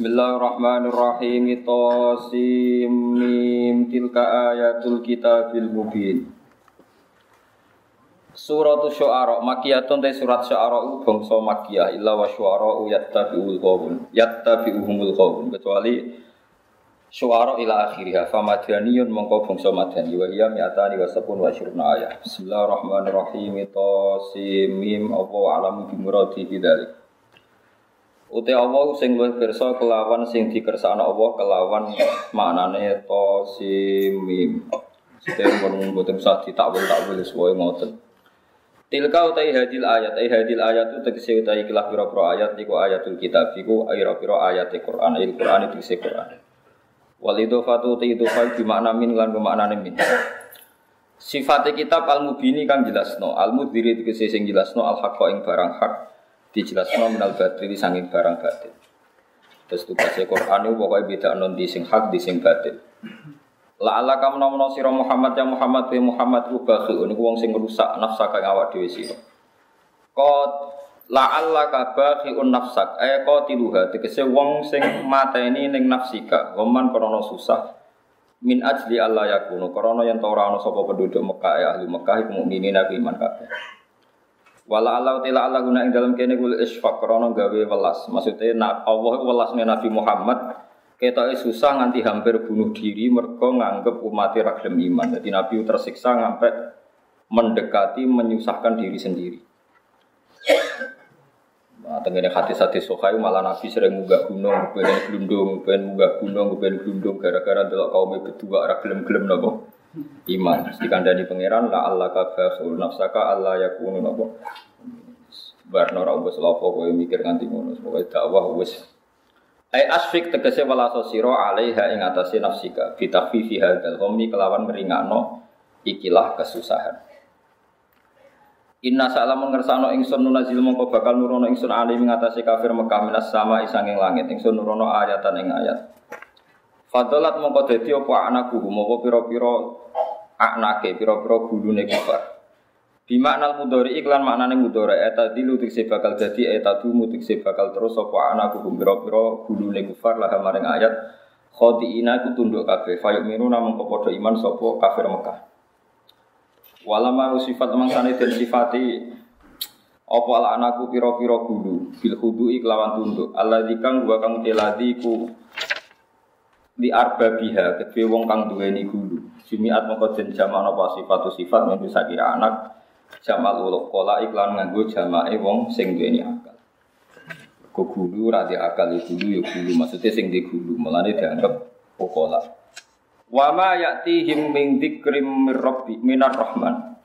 Bismillahirrahmanirrahim. Tosim mim. Tilka ayatul kitabil mubin. Surat Syu'ara. Makiyatun te surat Syu'ara bangsa makiyah. Illa wa syu'ara yattabi'ul qawm yattabi'uhumul qawm kecuali Syu'ara ila akhiriha famadaniyun mongko bangsa madani wa hiya mi'atani wa sabun wa syurna ayat Bismillahirrahmanirrahim. Tosim mim. Apa alamu bimuradi bidalik Uti Allah sing luwih pirsa kelawan sing dikersakno Allah kelawan maknane Tosim mim Sing pun mboten usah ditakwil-takwil sesuai ngoten Tilka utai hadil ayat, ay hadil ayat itu tegese utai kilah piro-piro ayat niku ayatul kitab iku piro-piro ayat Quran, il Quran itu tegese Quran. Wal idofatu utai idofah bimakna min lan bimakna min. Sifat kitab al mubini kang jelasno, al mudhiri tegese sing jelasno al haqqa ing barang hak dijelasno minal batili sanging barang batil. Terus tugasnya Quran itu pokoknya beda non di sing hak di sing batil. La ala kam nomono sira Muhammad ya Muhammad wa Muhammad ku bakhi niku wong sing rusak nafsa kang awak dhewe sira. Qad la alla ka bakhi un nafsak ay qatiluha tegese wong sing mateni ning nafsika goman krana susah min ajli Allah yakunu krana yen ora ana sapa penduduk Mekah ya ahli Mekah iku mukminin nabi iman kabeh. Wala Allah tila Allah guna ing dalam kene kul isfaq krana gawe welas. Maksudnya nak Allah welasne Nabi Muhammad kita susah nganti hampir bunuh diri mergo nganggep umat ra iman. Jadi Nabi tersiksa sampai mendekati menyusahkan diri sendiri. Nah, tenggene hati-hati sokai malah Nabi sering munggah gunung, pengen gelundung, pengen munggah gunung, pengen gelundung gara-gara delok kaum berdua ora gelem-gelem napa iman. Mesti kandhani pangeran la Allah ka basul nafsaka Allah yakunu napa. Barno ora wis lapo kowe mikir nganti ngono, pokoke dakwah wis Ai asfik tegese wala sosiro alaiha ing atase nafsika fi takhfifi hadzal ghammi kelawan meringano ikilah kesusahan. Inna salam mengersano ingsun nunazil mongko bakal nurono ingsun ali ing atase kafir Mekah minas sama isanging langit ingsun nurono ayatan ing ayat. Fadalat mongko dadi apa anakku? Mongko pira-pira anake pira-pira gulune kufar. Bimakna mudhari iklan maknane mudhari. Eta dilu tikse bakal dadi eta dumu tikse bakal terus apa anak hukum pira-pira gulune kufar lah maring ayat. Khodiina ku tunduk kabeh. Fayuk minu namung padha iman sapa kafir Mekah. Walama sifat mangsane den sifati apa ala anakku pira-pira gulu bil hudu iklawan tunduk. Allah dikang gua kang teladi ku di arba biha kedue wong kang duweni gulu jumiat mongko den jamak apa sifat sifat yang bisa kira anak Jamal uluk kola iklan nganggo jamae wong sing duweni akal. Kok gulu ra akal ya gulu ya gulu maksudnya sing di gulu melane dianggap pokola. Wa ma ya'tihim min dzikrim mir rabbi minar rahman.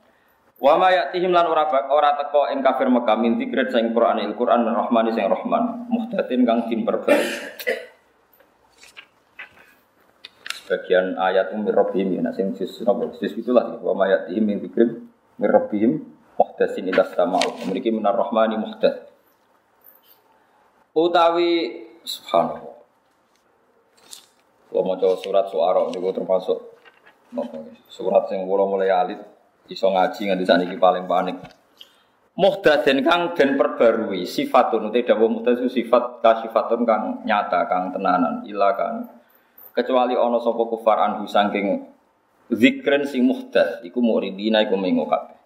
Wa ma ya'tihim lan ora ora teko ing kafir Mekah min dzikrin sing Qur'an il Qur'an rahmani sing rahman muhdatin kang dimperbaiki. Sebagian ayat umir rabbihim ya sing sis napa sis itulah wa ma ya'tihim min dzikrim mirrabihim muhdasin ila sama'u. Memiliki minar rahmani muhdad utawi subhanallah. Kalau mau surat suara ini termasuk surat yang kalau mulai alit iso ngaji nganti saniki paling panik. Muhdasin kang dan perbarui sifatun tidak dawa muhdad itu sifat kasifatun kang nyata kang tenanan ila kan kecuali ono sopo kufar anhu saking zikren sing muhdas iku muridina iku mengo kabeh.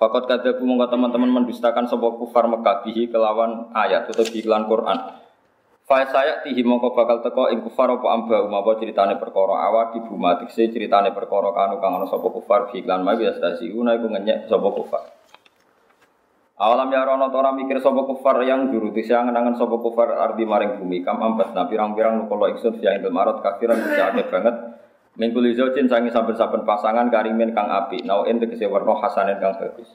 Fakat kadzabu mongko teman-teman mendustakan sapa kufar Mekah bihi kelawan ayat atau iklan Quran. Fa saya tihi mongko bakal teko ing kufar apa amba umapa ceritane perkara awak ibu matikse ceritane perkara kanu kang ana sapa kufar bi iklan ma biasa una iku ngenyek sapa kufar. Awalam ya rono tora mikir sapa kufar yang juru tisa angen-angen sapa kufar ardi maring bumi kam ambat na pirang-pirang nukolo ingsun fiya ing marat kafiran bisa banget Mingkul izojin sangi saben-saben pasangan karimin kang api, nau ente kese warna hasanin kang bagus.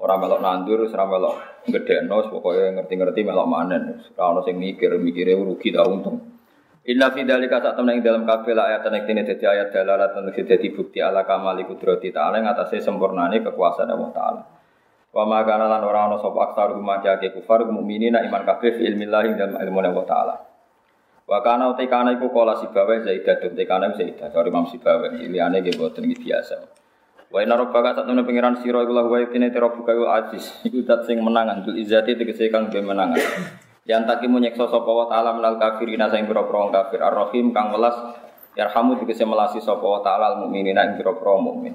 Orang melok nandur, ora melok gedekno, pokoknya ngerti-ngerti melok manen. Ora ono sing mikir, mikire rugi ta untung. Inna fi dzalika sak temen ing dalam kabeh ayat nek dene dadi ayat dalalatan dadi bukti ala kamali kudrati ta'ala ing atase sempurnane kekuasaan Allah taala. Wa ma kana lan ora ana sapa aksar rumah kufar mukminina iman kabeh fi ilmillah ing dalam ilmu Allah taala. Wa kana uti kana iku kala sibawa Zaidah dum te kana Zaidah sorry Imam Sibawa liyane nggih boten biasa. Wa inna rabbaka satune pangeran sira iku lahu wa yakine tira buka aziz iku dat sing menangan dul izati tegese kang ge menangan. Yang taki menyeksa sapa wa ta'ala minal kafirina sing pira-pira kafir Ar-Rahim kang welas yarhamu dikese melasi sapa wa ta'ala al-mukminina ing pira-pira mukmin.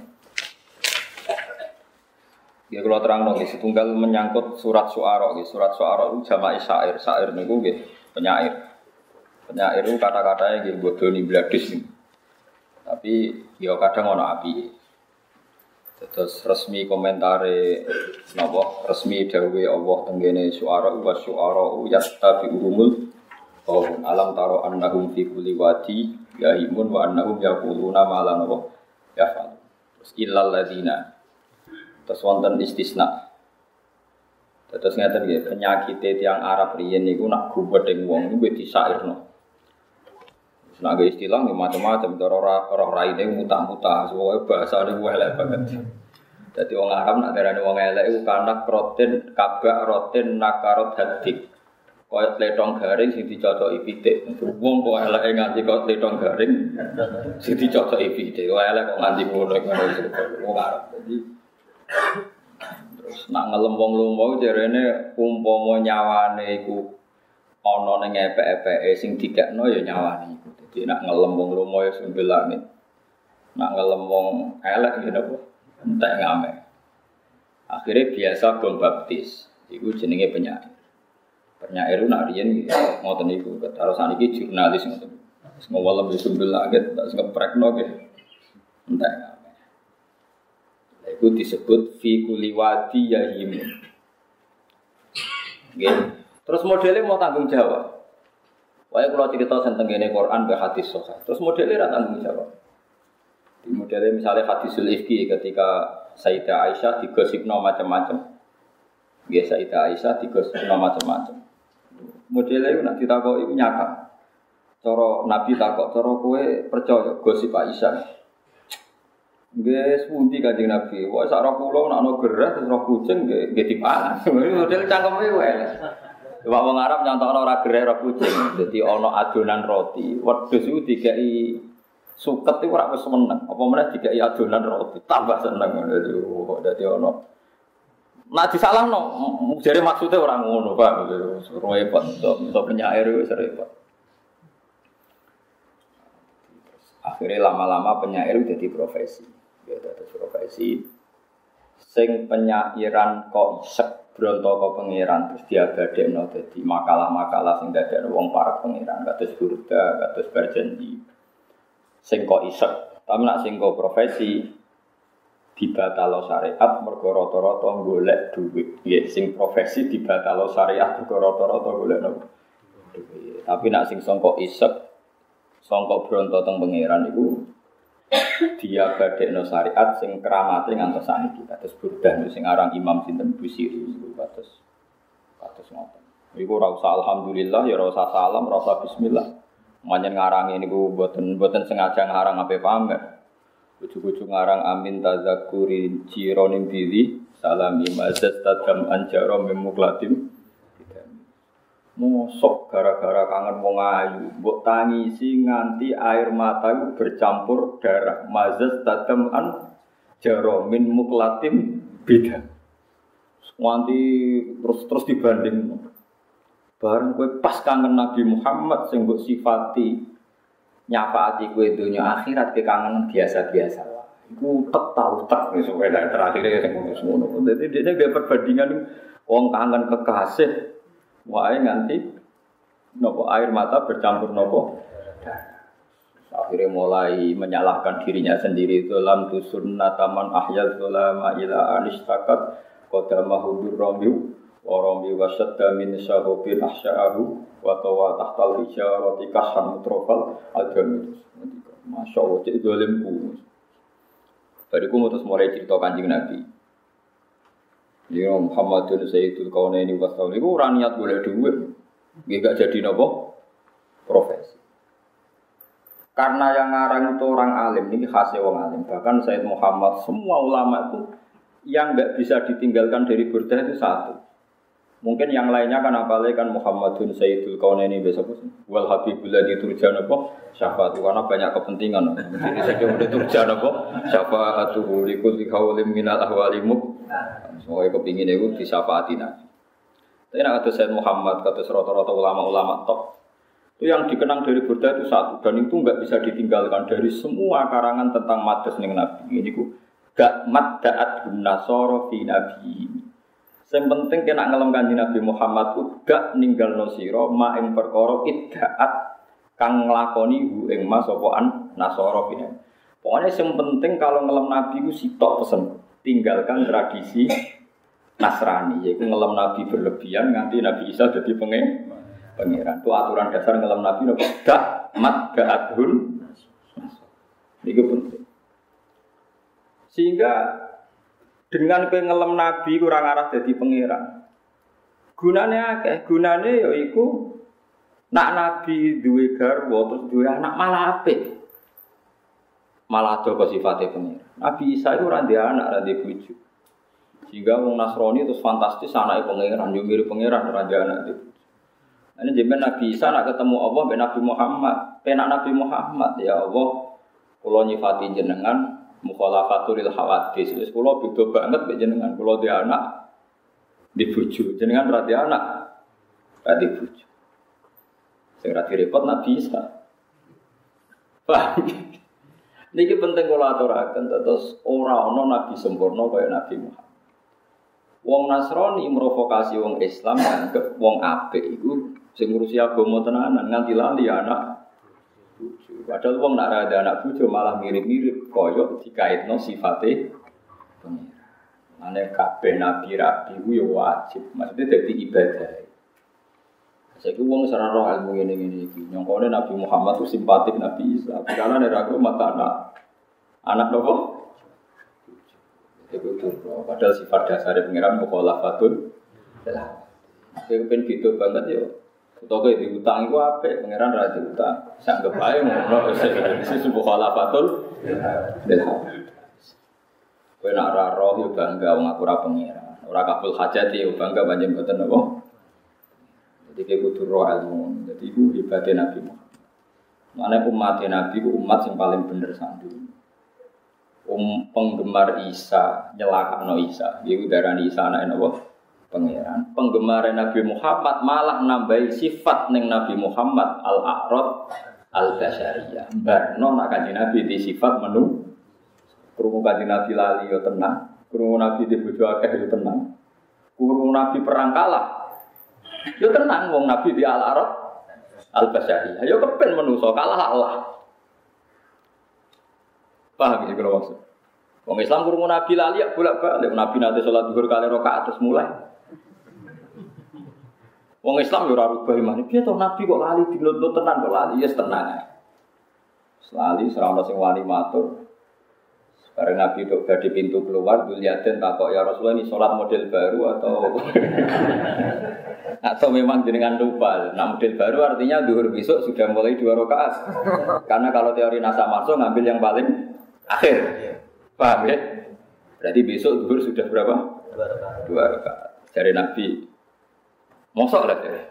Ya kalau terang dong, setunggal menyangkut surat suara, surat suara itu jama'i syair, syair niku nggih penyair. Penyair itu kata-katanya gitu bodoh nih bladis nih. Tapi ya kadang ono api. Terus resmi komentare napa resmi dawe Allah tenggene suara wa suara yastabi umul Oh, alam taro annahum fi kulli wadi yahimun wa annahum yaquluna ma la ya Terus illal ladina Terus wonten istisna. Terus ngeten nggih, penyakit tiang Arab riyen niku nak gubedeng wong niku disairno. Nah, gak istilah macam-macam, cara roh raine mutah-mutah, semua bahasa ini elek banget. Jadi orang Arab nak darani wong elek itu karena protein kabak rotin nakarot hadik. Kaya letong garing sing dicocoki pitik. Wong kok elek nganti kok letong garing sing dicocoki pitik. Kok elek kok nganti ngono ngono wong Arab. Jadi terus nak ngelem wong lomo jarene umpama nyawane iku ana ning epek-epeke sing dikekno ya nyawane iku. Jadi nak ngelem wong lomo ya sing langit. Nak ngelem wong elek ya napa? Entek ngame. Akhirnya biasa bom baptis. Iku jenenge penyair. Penyair nak riyen ngoten niku. Terus saniki jurnalis ngoten. Semua lebih sumber langit, tak ngeprekno ge. Entek. Iku disebut fi kuliwati. Terus modelnya mau tanggung jawab. Wah, kalau cerita tentang ini Quran be hadis soha. Terus modelnya ra tanggung jawab. Di modelnya misalnya hadisul ifki ketika Sayyidah Aisyah digosipno macam-macam. Ya Sayyidah Aisyah digosipno macam-macam. Modelnya itu nak ditakok itu nyakap. Coro Nabi takok, coro kue percaya gosip Aisyah. Nggih sepundi Kanjeng Nabi. Wah sak kula nak ono gerah terus roh kucing nggih dipangan. Model cangkeme wae. Wong wong Arab nyontokno ora gerah roh kucing. Dadi ana adonan roti. Wedhus iku dikai suket iku ora wis meneng. Apa meneh dikai adonan roti. Tambah seneng ngono. Dadi ana Nah disalahno, jare maksudnya orang ngono, Pak. Repot, untuk penyair wis repot. Akhirnya lama-lama penyair jadi profesi. Ya terus profesi. Sing penyairan kok isek bronto kok pangeran terus no jadi makalah-makalah sing dadekno wong para pangeran kados burda, kados berjanji. Sing kok isek, tapi nak sing kok profesi dibatalo syariat mergo rata-rata golek duit. Ya sing profesi dibatalo syariat mergo rata-rata golek duit. Tapi nak sing songkok isek songkok bronto teng pangeran itu dia no syariat sing keramate ngantos saniki kados burdah sing aran Imam sinten Busiri niku kados kados ngoten. Iku ora alhamdulillah ya ora usah salam, ora usah bismillah. Manjen ngarangi niku mboten mboten sengaja ngarang ape pamer. Bucu-bucu ngarang amin tazakuri cironim diri salami mazat tadam anjaro memuklatim Mosok gara-gara kangen wong ayu, mbok tangisi nganti air mata bercampur darah. Mazas tadam an jaromin muklatim beda. Nganti terus terus dibanding. Bareng kue pas kangen Nabi Muhammad sing mbok sifati nyafaati kue dunia akhirat ke kangen biasa-biasa. Iku tek tahu tek nih supaya terakhirnya sing ngono. Dia dia perbandingan wong kangen kekasih Wae nganti nopo air mata bercampur nopo? Akhirnya mulai menyalahkan dirinya sendiri. Dalam tusun nataman ahyal zulama ila anistakat kodama hudur romiu Warami wasadda min sahobin ahsya'ahu wa tawa tahtal hijarati kasan mutrofal agamitus Masya Allah, cik dolimku Bariku mutus mulai cerita kanjeng Nabi Ya Muhammadun Sayyidul Kaunaini wa Ini orang niat boleh duit. Dia gak jadi nopo profesi. Karena yang ngarang itu orang alim, ini khasnya orang alim. Bahkan Sayyid Muhammad, semua ulama itu yang nggak bisa ditinggalkan dari burdah itu satu. Mungkin yang lainnya kan apalagi kan Muhammadun Sayyidul Kaunaini besok wal Habibul ladzi turja napa syafaat karena banyak kepentingan. Jadi saya cuma turja napa syafaatuhu likulli qaulim minal ahwalimuk Semuanya kepingin itu disyafaati Nabi. Tapi nak kata Sayyid Muhammad, kata rata-rata ulama-ulama top, itu yang dikenang dari Burda itu satu dan itu nggak bisa ditinggalkan dari semua karangan tentang madas ning Nabi. Ini ku gak maddaat nasoro fi nabi. Yang penting kena ngelem Nabi Muhammad ku gak ninggal nosiro ma ing perkara iddaat kang nglakoni hu ing mas nasoro fi nabi. Pokoknya yang penting kalau ngelem Nabi ku sitok pesen tinggalkan tradisi Nasrani, yaitu ngelam Nabi berlebihan nganti Nabi Isa jadi pengen pangeran. Itu aturan dasar ngelam Nabi nopo dak mat gaadhun. Ini penting. Sehingga dengan pengelam Nabi kurang arah jadi pangeran. Gunanya akeh, gunanya yaiku nak Nabi duwe garwa terus duwe anak malah apik. Malah ada sifatnya pangeran. Nabi Isa itu randy anak, randy bujuk. Sehingga wong Nasrani itu fantastis anaknya pangeran, yo mirip pangeran raja anak itu. Ini jadi Nabi Isa nak ketemu Allah ben Nabi Muhammad, penak Nabi Muhammad ya Allah. Kulo nyifati jenengan mukhalafatul hawadis. Wis kulo beda banget mbek jenengan. Kulo di anak dibuju. Jenengan ra anak ra dibuju. Sing repot Nabi Isa. Paham? Niki penting kula aturaken terus ora ana nabi sempurna kaya Nabi Muhammad. Wong Nasrani merovokasi wong Islam nganggep wong apik iku sing ngurusi agama tenanan nganti lali anak bojo. Padahal wong nak ada anak bojo malah mirip-mirip kaya dikaitno sifate pengira. Ane kabeh nabi rabi ku ya wajib, maksudnya dadi ibadah. Saya wong sarang roh ilmu ini ini ini. Nyongkone Nabi Muhammad itu simpatik Nabi Isa. Karena ada ragu mata anak, anak nopo itu padahal sifat dasar pengiran fatul lah saya pengen gitu banget ya Utang kayak diutang itu apa? Pangeran raja utang. Saya anggap aja ngono. Ini sebuah fatul Kue nak roh yo bangga wong aku ora pangeran. Ora kabul hajat yo bangga banjir mboten apa. Jadi kayak kudu roh ilmu. Jadi itu hebatnya Nabi Muhammad. Mana umat Nabi itu umat yang paling bener sandu um, penggemar Isa nyelakakno Isa. Iku darani Isa anak Allah pangeran. Penggemar Nabi Muhammad malah nambahi sifat neng Nabi Muhammad al-a'rad al-basyariyah. Barno nak kanjeng Nabi di sifat menu krungu kanjeng Nabi lali yo tenang, krungu Nabi di bojo akeh tenang. Krungu Nabi perang kalah. Yo tenang wong Nabi di al-a'rad al-basyariyah. Yo kepen menuso kalah Allah. Paham ya kalau maksud? Wong Islam kurung Nabi lali ya bolak balik. Nabi nanti sholat duhur kali rokaat terus mulai. Wong Islam ya ora rubah iman. Piye to Nabi kok lali dinuntut tenan kok lali ya tenang ae. Selali serana sing wani matur. Bareng Nabi dok di pintu keluar, Duliaden takok ya Rasulullah ini sholat model baru atau atau memang jenengan lupa. Nah model baru artinya duhur besok sudah mulai dua rakaat. Karena kalau teori nasa masuk ngambil yang paling akhir. Paham ya? Berarti besok zuhur sudah berapa? Dua rakaat. Dari Nabi. Mosok lah ya.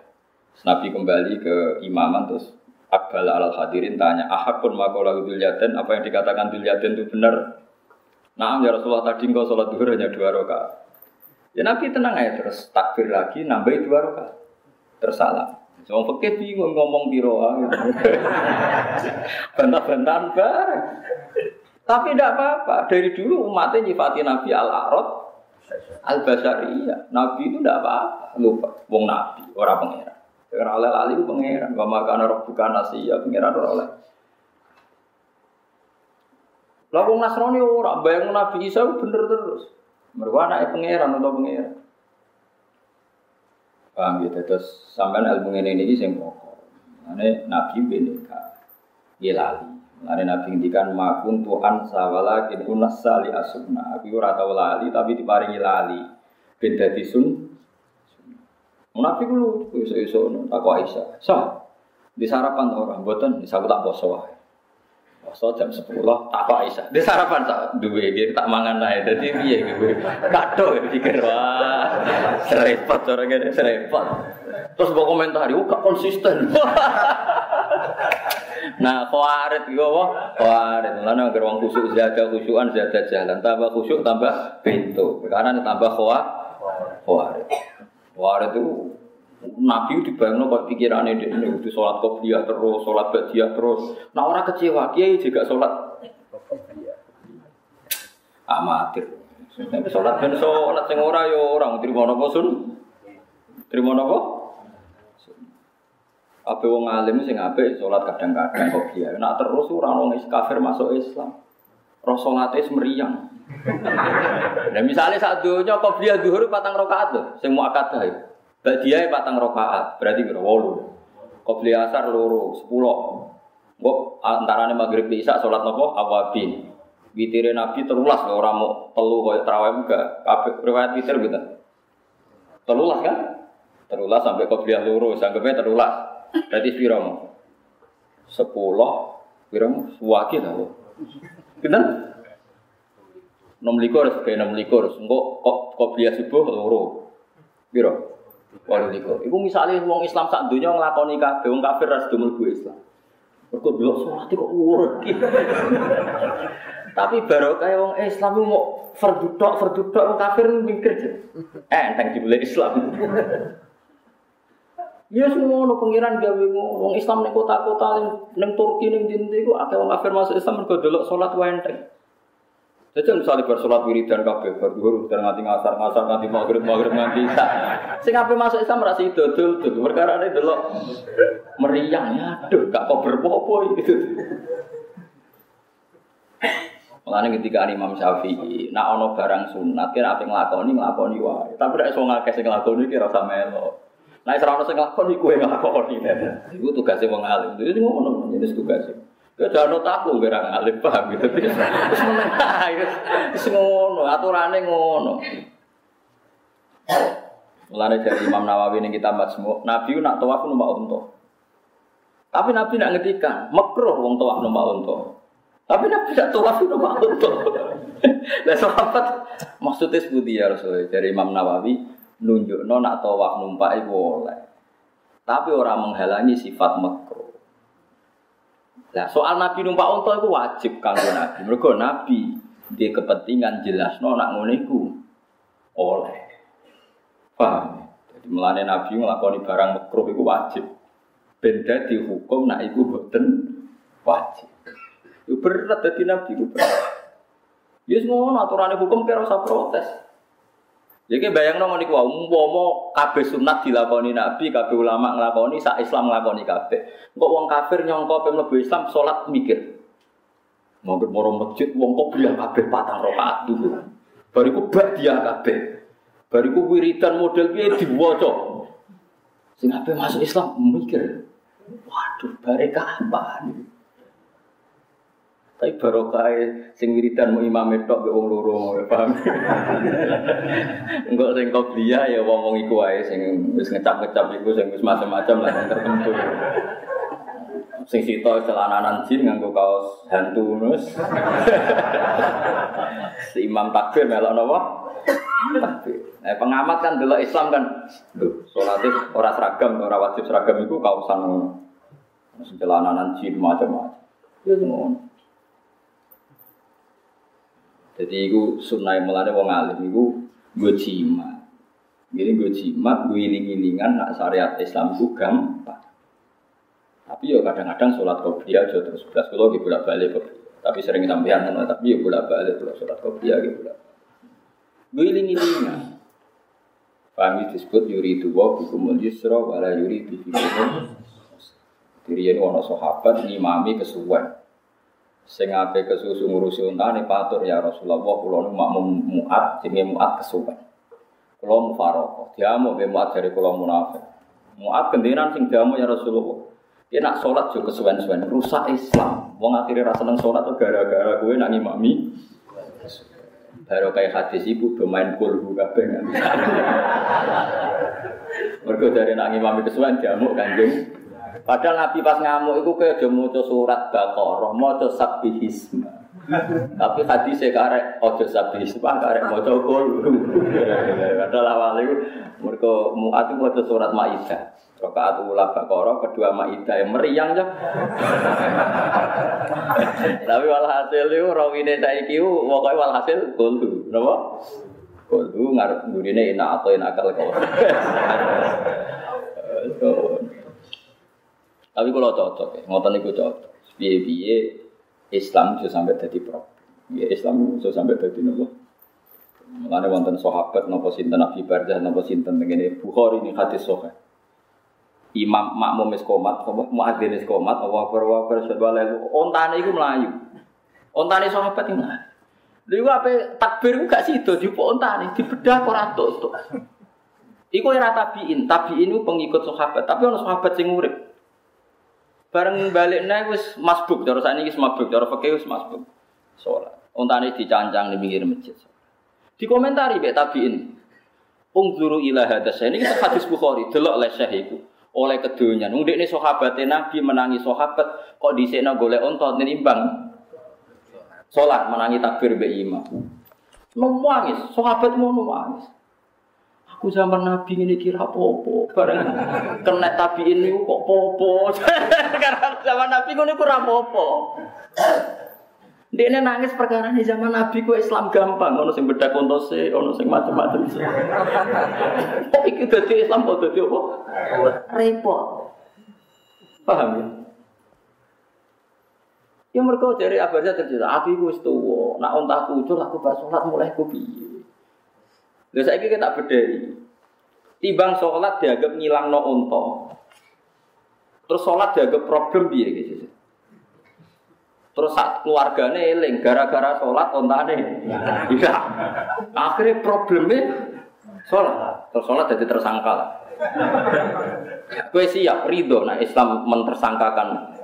Nabi kembali ke imaman terus Akbal al hadirin tanya, ahakun makola dulyaden, apa yang dikatakan dulyaden itu benar? Nah, ya Rasulullah tadi engkau sholat duhur hanya dua rakaat. Ya Nabi tenang aja terus takbir lagi nambahin dua rakaat. Tersalah. Wong fakir bingung ngomong biro Bantah-bantahan bareng. Tapi tidak apa-apa. Dari dulu umatnya nyifati Nabi Al-Arad Al-Basariyah. Nabi itu tidak apa-apa. Lupa. Wong Nabi, orang pengeran. Karena oleh lali itu pengeran. Wa makana bukan nasi ya pengeran oleh. Lah wong Nasrani ora bayang Nabi Isa bener terus. Mergo anake pangeran atau pangeran. Paham ya terus sampean ilmu ngene iki sing pokok. Ane Nabi beneka. Nggih Lari Nabi ngendikan makun Tuhan sawala kin unas sali asuna. Aku ora tau lali tapi diparingi lali. Ben dadi sun. Nabi kulo iso-iso tak kok. So, di sarapan orang mboten bisa aku tak poso wae. Poso jam 10 tak kok Aisyah. Di sarapan tak duwe iki tak mangan ae. Dadi piye iki? Kado pikir wah. Serepot orang ngene serepot. Terus mbok komentari, "Oh, gak konsisten." Nah, khawarit iku apa? Khawarit. Lan agar wong khusuk zada khusyukan zada jalan, tambah khusyuk tambah pintu. Karena tambah khawarit. Khawarit itu Nabi dibayangno kok pikirane dia ini itu sholat qobliyah terus, sholat ba'diyah terus. Nah orang kecewa, kiai juga sholat amatir. Tapi sholat ben sholat sing ora yo orang terima napa sun? Terima napa? Apa wong alim sing apik sholat kadang-kadang qobliyah. Nak terus ora wong kafir masuk Islam. Roh salate meriang. Nah misalnya saat dunia qobliyah zuhur patang lho, sing muakkadah itu. Badiah patang rokaat, berarti kira wolu. Kobli asar loro, sepuluh. Gue antaranya maghrib bisa sholat nopo awabin. Witire Nabi terulas loh orang mau telu kaya terawih juga. Kabeh riwayat witir gitu. Terulas kan? Terulas sampai qobliyah loro, sanggupnya terulas. Berarti sepiro mau? Sepuluh, piro mau? Suwaki tau. Kita? Enam likur, sebagai enam likur. Kok qobliyah subuh loro. Piro? Walau likur. Iku misalnya wong Islam sak dunia ngelakoni kabeh, wong kafir ras do mlebu Islam. Mergo delok salat kok urut. Tapi baru kayak wong Islam mau fardhu tok, wong kafir mikir. Eh, enteng dibeli Islam. Ya semua no pengiran gawe wong Islam ning kota-kota ning Turki ning ndi-ndi ku akeh wong kafir masuk Islam mergo delok salat wae. Jadi misalnya bersolat wiridan kabeh, berduhur dan nganti ngasar ngasar nganti maghrib maghrib nganti isa. Sing apa masuk Islam merasa itu dul. Perkara ini dulu meriang ya, aduh gak kok berpopo itu. Mulane ketika Imam Syafi'i, nak ono barang sunat kira apa nglakoni nglakoni wae. Tapi iso ngakeh sing nglakoni kira melo. Nek ora ono sing nglakoni kuwe nglakoni. Iku tugasnya wong alim. Itu ngono jenis tugasnya. Ya jangan taku kira ngalim paham gitu. Terus terus ngono, aturannya ngono. Mulane dari Imam Nawawi ini kita semua, Nabi nak tawaf numpak unta. Tapi Nabi nak ngetikan, makruh wong tawaf numpak unta. Tapi Nabi nak tawaf numpak unta. Lah sahabat maksudnya seperti ya Rasul dari Imam Nawawi nunjuk nak tawaf numpak itu boleh. Tapi orang menghalangi sifat makruh. Nah, soal Nabi numpak unta itu wajib kanggo Nabi. Mergo Nabi dia kepentingan jelas no nak ngono oleh. Paham? Jadi melane Nabi ngelakoni barang makruh itu wajib. Benda dihukum nak iku boten wajib. Itu berat jadi Nabi itu berat. Ya semua aturan hukum kira usah protes. Jadi bayang nong niku umpama kabeh sunat dilakoni Nabi, kabeh ulama nglakoni, sak Islam nglakoni kabeh. Kok wong kafir nyongko pe mlebu Islam salat mikir. Mungkin moro masjid wong bilang kabeh patang rakaat dulu. Bariku bak dia kabeh. Bariku wiridan model piye diwaca. Sing kabeh masuk Islam mikir. Waduh, bareka apa nih? Tapi barokah sing wiridan mau imam tok be wong loro, paham? Enggak sing dia ya wong wong iku wae sing wis ngecap-ngecap iku sing wis macam-macam lah yang tertentu. Sing sito celananan jin nganggo kaos hantu nus. si imam takbir melok napa? Nah, pengamat kan dulu Islam kan, sholatnya orang seragam, orang wajib seragam itu kaosan celananan jin macam-macam. Ya. Jadi itu sunnah melane wong alim itu gue jimat. Jadi gue jimat, gue iling-ilingan nak syariat Islam itu gampang. Tapi ya kadang-kadang sholat qobliyah aja terus belas kalau gue bolak balik Tapi sering sampean ngono, tapi ya bolak balik kalau sholat qobliyah gitu bolak. Gue iling-ilingan. Pahami disebut yuri itu wa bikumul yusra wala yuri bikumul ini ono sahabat ngimami kesuwen sing ape kesusu ngurusi untane patur ya Rasulullah kula nu makmum muat jenenge muat kesuwen. Kula mufaraqah diamuk be muat dari kula munafik. Muat kendinan sing ya Rasulullah. Dia nak sholat juga kesuwen-suwen rusak Islam. Wong akhirnya rasa seneng sholat tuh gara-gara gue nak ngimami. Baru kayak hadis ibu bermain kulhu kabeh. Mereka dari nak ngimami kesuwen diamuk kanjeng Padahal Nabi pas ngamuk itu kayak maca surat Baqarah, maca sabbihisma. Tapi hadis saya karek ojo sabbihisma, karek maca qul. Padahal awal itu mereka muat itu surat Maidah. Rakaat ula Baqarah, kedua Maidah yang meriang ya. Tapi walhasil itu rawine saiki pokoknya walhasil qul. Napa? Qul ngarep gurine enak atau enak kau. Tapi kalau cocok ya, ngotot niku cocok. Biye-biye Islam bisa sampai jadi problem. Ya Islam bisa sampai jadi nopo. Mengenai wonten sahabat nopo sinten Nabi Barzah nopo sinten begini Bukhari ini hadis sahih. Imam makmum wis komat, muadzin wis komat, Allah akbar syadallahu. Ontane iku melayu. Ontane sahabat iki melayu. Lha apa takbir gak sido dipo ontane dibedah ora tutuk. Iku era tabiin, tabiin itu pengikut sahabat, tapi ono sahabat sing urip. Bareng balik naik wis masbuk, cara saat ini masbuk, cara fakih wis masbuk. Sholat. Ontane dicancang di pinggir masjid. Dikomentari be tabiin. Ungzuru ila hadas. Ini kita hadis Bukhari, delok oleh syekh. Oleh kedunya. Nung ini sahabat Nabi menangi sahabat kok disekno golek unta nimbang. Sholat menangi takbir be imam. Nangis, sahabat mau nangis. Aku zaman Nabi ini kira popo, bareng kena tapi ini kok popo. Karena zaman Nabi ini kurang popo. Dia ini nangis perkara ini zaman Nabi ku Islam gampang, ono sing beda kontose, ono sing macam-macam. Kok iki dadi Islam kok dadi apa? Repot. Paham ya? Ya mereka dari abadnya terjadi, aku itu tuwa, nak ontah kucul aku bar salat mulai ku piye. Lha saiki kita bedhei. Timbang sholat dianggap ngilang no unta. Terus sholat dianggap problem piye gitu. Terus saat keluarganya eling gara-gara sholat ontane. Iya. Akhirnya problemnya sholat. Terus sholat jadi tersangka lah. Kue siap ridho nah Islam mentersangkakan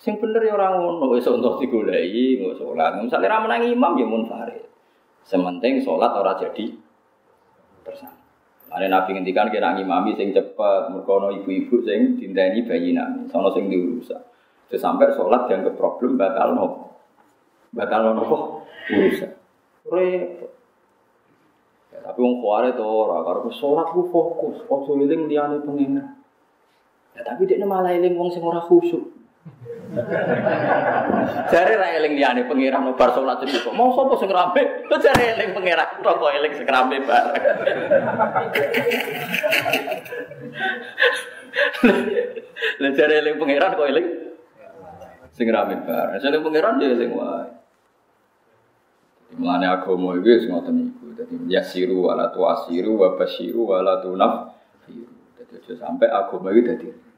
Sing bener ya orang ngono, wis untuk digoleki, nggak sholat. Misalnya ra menang imam ya munfarid. Sementing sholat ora jadi tersangka. Ada nabi ngendikan kira ngimami sing cepet, merkono ibu-ibu sing dinteni bayi nami, sono sing diurusan. Terus sampai sholat yang ke problem batal no, batal no kok urusan. Repot. Ya, tapi wong kuare to ora karo sholat ku fokus, ojo eling liyane pengen. Ya tapi dia malah eling wong sing ora khusyuk. Jare ra eling liyane pangeran bar salat cukup. Mau sapa sing rame? Jare eling pangeran rokok eling sing rame bareng. Lah jare eling pangeran kok eling sing rame bareng. Sing pangeran dia eling wae. Mulane agama iki wis ngoten niku. Dadi yasiru wala tuasiru wa basyiru wala tunaf. Dadi aja sampai agama iki dadi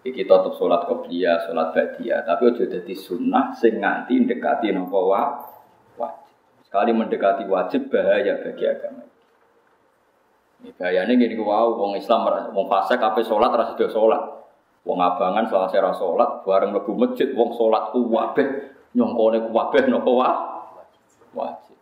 Iki tetap sholat qobliyah, sholat ba'diyah, tapi aja dadi sunnah sing nganti mendekati nopo wa wajib. Sekali mendekati wajib bahaya bagi agama. Ini bahayanya gini wow, wong Islam, wong fase kape sholat rasa dia sholat. Wong abangan salah saya sholat, bareng lebu masjid, wong sholat ku wabeh, nyongkone ku wabeh nopo wa wajib.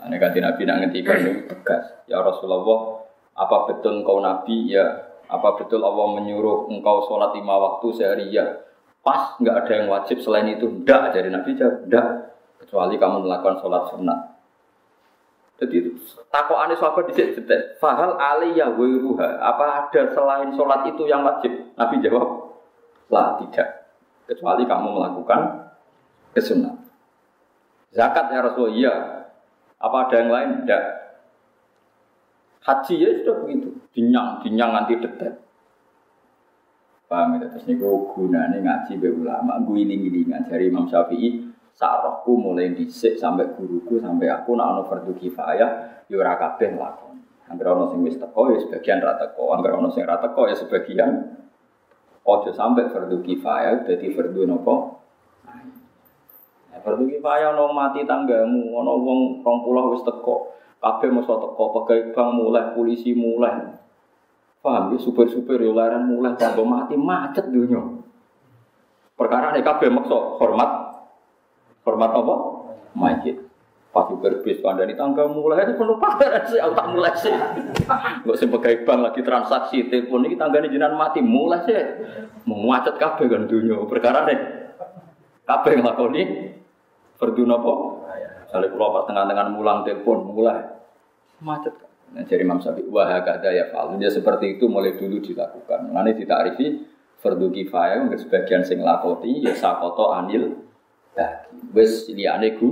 Nah, ini ganti Nabi nak ngetikan tegas. Ya Rasulullah, apa betul kau Nabi? Ya apa betul Allah menyuruh engkau sholat lima waktu sehari ya? Pas nggak ada yang wajib selain itu. Tidak dari Nabi jawab, tidak. Kecuali kamu melakukan sholat sunat. Jadi takut aneh sahabat di sini Fahal aliyah wiruha. Apa ada selain sholat itu yang wajib? Nabi jawab, lah tidak. Kecuali kamu melakukan kesunat. Zakat ya Rasulullah, iya. Apa ada yang lain? Tidak. Haji ya sudah begitu dinyang, dinyang nanti detek. Paham ya? Terus niku gunane ngaji be ulama, gue iling-ilingan dari Imam Syafi'i. Sarahku mulai disik sampai guruku sampai aku nak ono fardu kifayah, yo ora kabeh lakon. Angger ono sing wis teko ya sebagian ra teko, angger ono sing ra teko ya sebagian. Ojo sampai fardu kifayah dadi fardu nopo? Fardu kifayah ono mati tanggamu, ono wong 20 wis teko. Kabeh mesti teko, pegawai bank mulai, polisi mulai. Paham ya, super-super ya laran mulai tanpa mati macet dunia. Perkara ini kabeh maksa hormat hormat apa? Majid. Pas super bis kandani tangga mulai itu penuh pamer sih, aku mulai sih. Gak sebagai bank lagi transaksi telepon ini tangga ini jinan mati mulai sih. Mau macet kabeh kan dunia. Perkara ini kabeh ngelakoni berdua apa? Misalnya kalau pas tengah-tengah mulang telepon mulai macet. Nah, jadi Imam Syafi'i wah kata ya fal. Dia seperti itu mulai dulu dilakukan. Nanti ditarifi fardu kifayah nggak sebagian sing lakoti ya sakoto anil bagi. Wes liyane gu.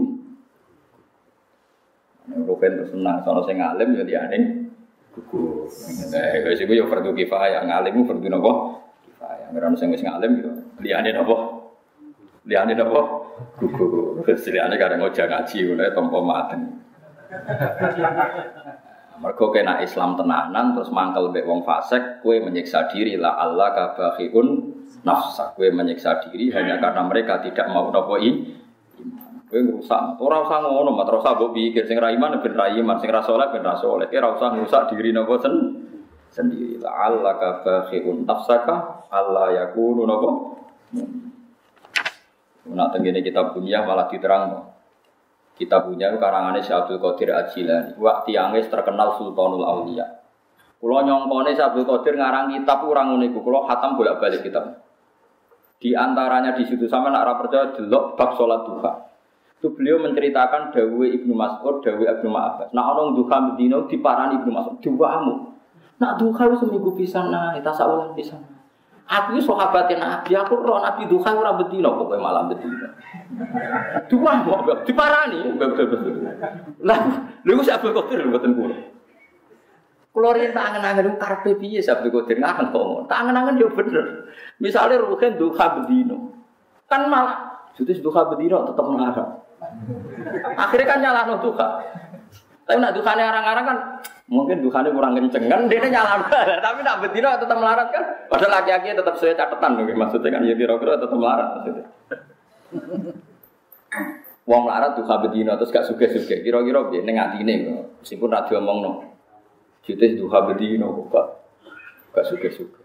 Rupen terus senang sono sing alim ya liyane gugur. Nah, wis iku yo fardu kifayah, ngalim fardu napa? Kifayah. Ono sing wis ngalim yo liyane napa? Liyane napa? Gugur. Wis liyane kadang ojo ngaji oleh tompo maten. Mergo kena Islam tenanan terus mangkel mbek wong fasik, kue menyiksa diri la Allah kabahiun nafsa. Kue menyiksa diri hanya karena mereka tidak mau nopo Kowe ngrusak. Ora usah ngono, mat ora usah mbok pikir sing ra iman ben ra iman, sing ra saleh ben ra saleh. Ora usah ngrusak diri napa sen sendiri. La'allaka bakhi'un nafsaka alla yakunu napa. Nak tengene kita punya malah diterang. Kita punya karangane Syekh Abdul Qadir Ajilani. Wak tiange terkenal Sultanul Aulia. Kulo nyongkone Syekh Abdul Qadir ngarang kitab kurang ngene iku. Kulo khatam bolak-balik kitab. Di antaranya di situ sama nak percaya delok bab salat duha itu beliau menceritakan Dawe Ibnu Mas'ud, Dawe Ibnu Abbas. Nah orang duha Medina diparani Ibnu Mas'ud, duamu. Nak duha seminggu pisan nah, tasawulan pisan. Aku itu sahabatnya Nabi, aku roh Nabi duha ora bedino pokoknya malam bedino. Dua mau diparani, betul betul. Lah, lu siapa kau tiru betul kulo. Kulo rinta angen-angen karpe piye sabtu kodir ngangen kok. Tak angen-angen yo bener. Misalnya ruhen duha bedino. Kan malah Jadi duha bedino tetap mengharap. Akhirnya kan nyala no duha. Tapi nak duhane orang-orang kan mungkin duhane kurang kenceng kan dia nyala tapi nak betina tetap melarat kan? Padahal laki-laki tetap sesuai catatan loh maksudnya kan? Ya kira-kira tetap melarat maksudnya. Wong melarat duha betina terus gak suge-suge kira-kira dia neng hati ini meskipun radio ngomong no jadi duha betina kok gak gak suge-suge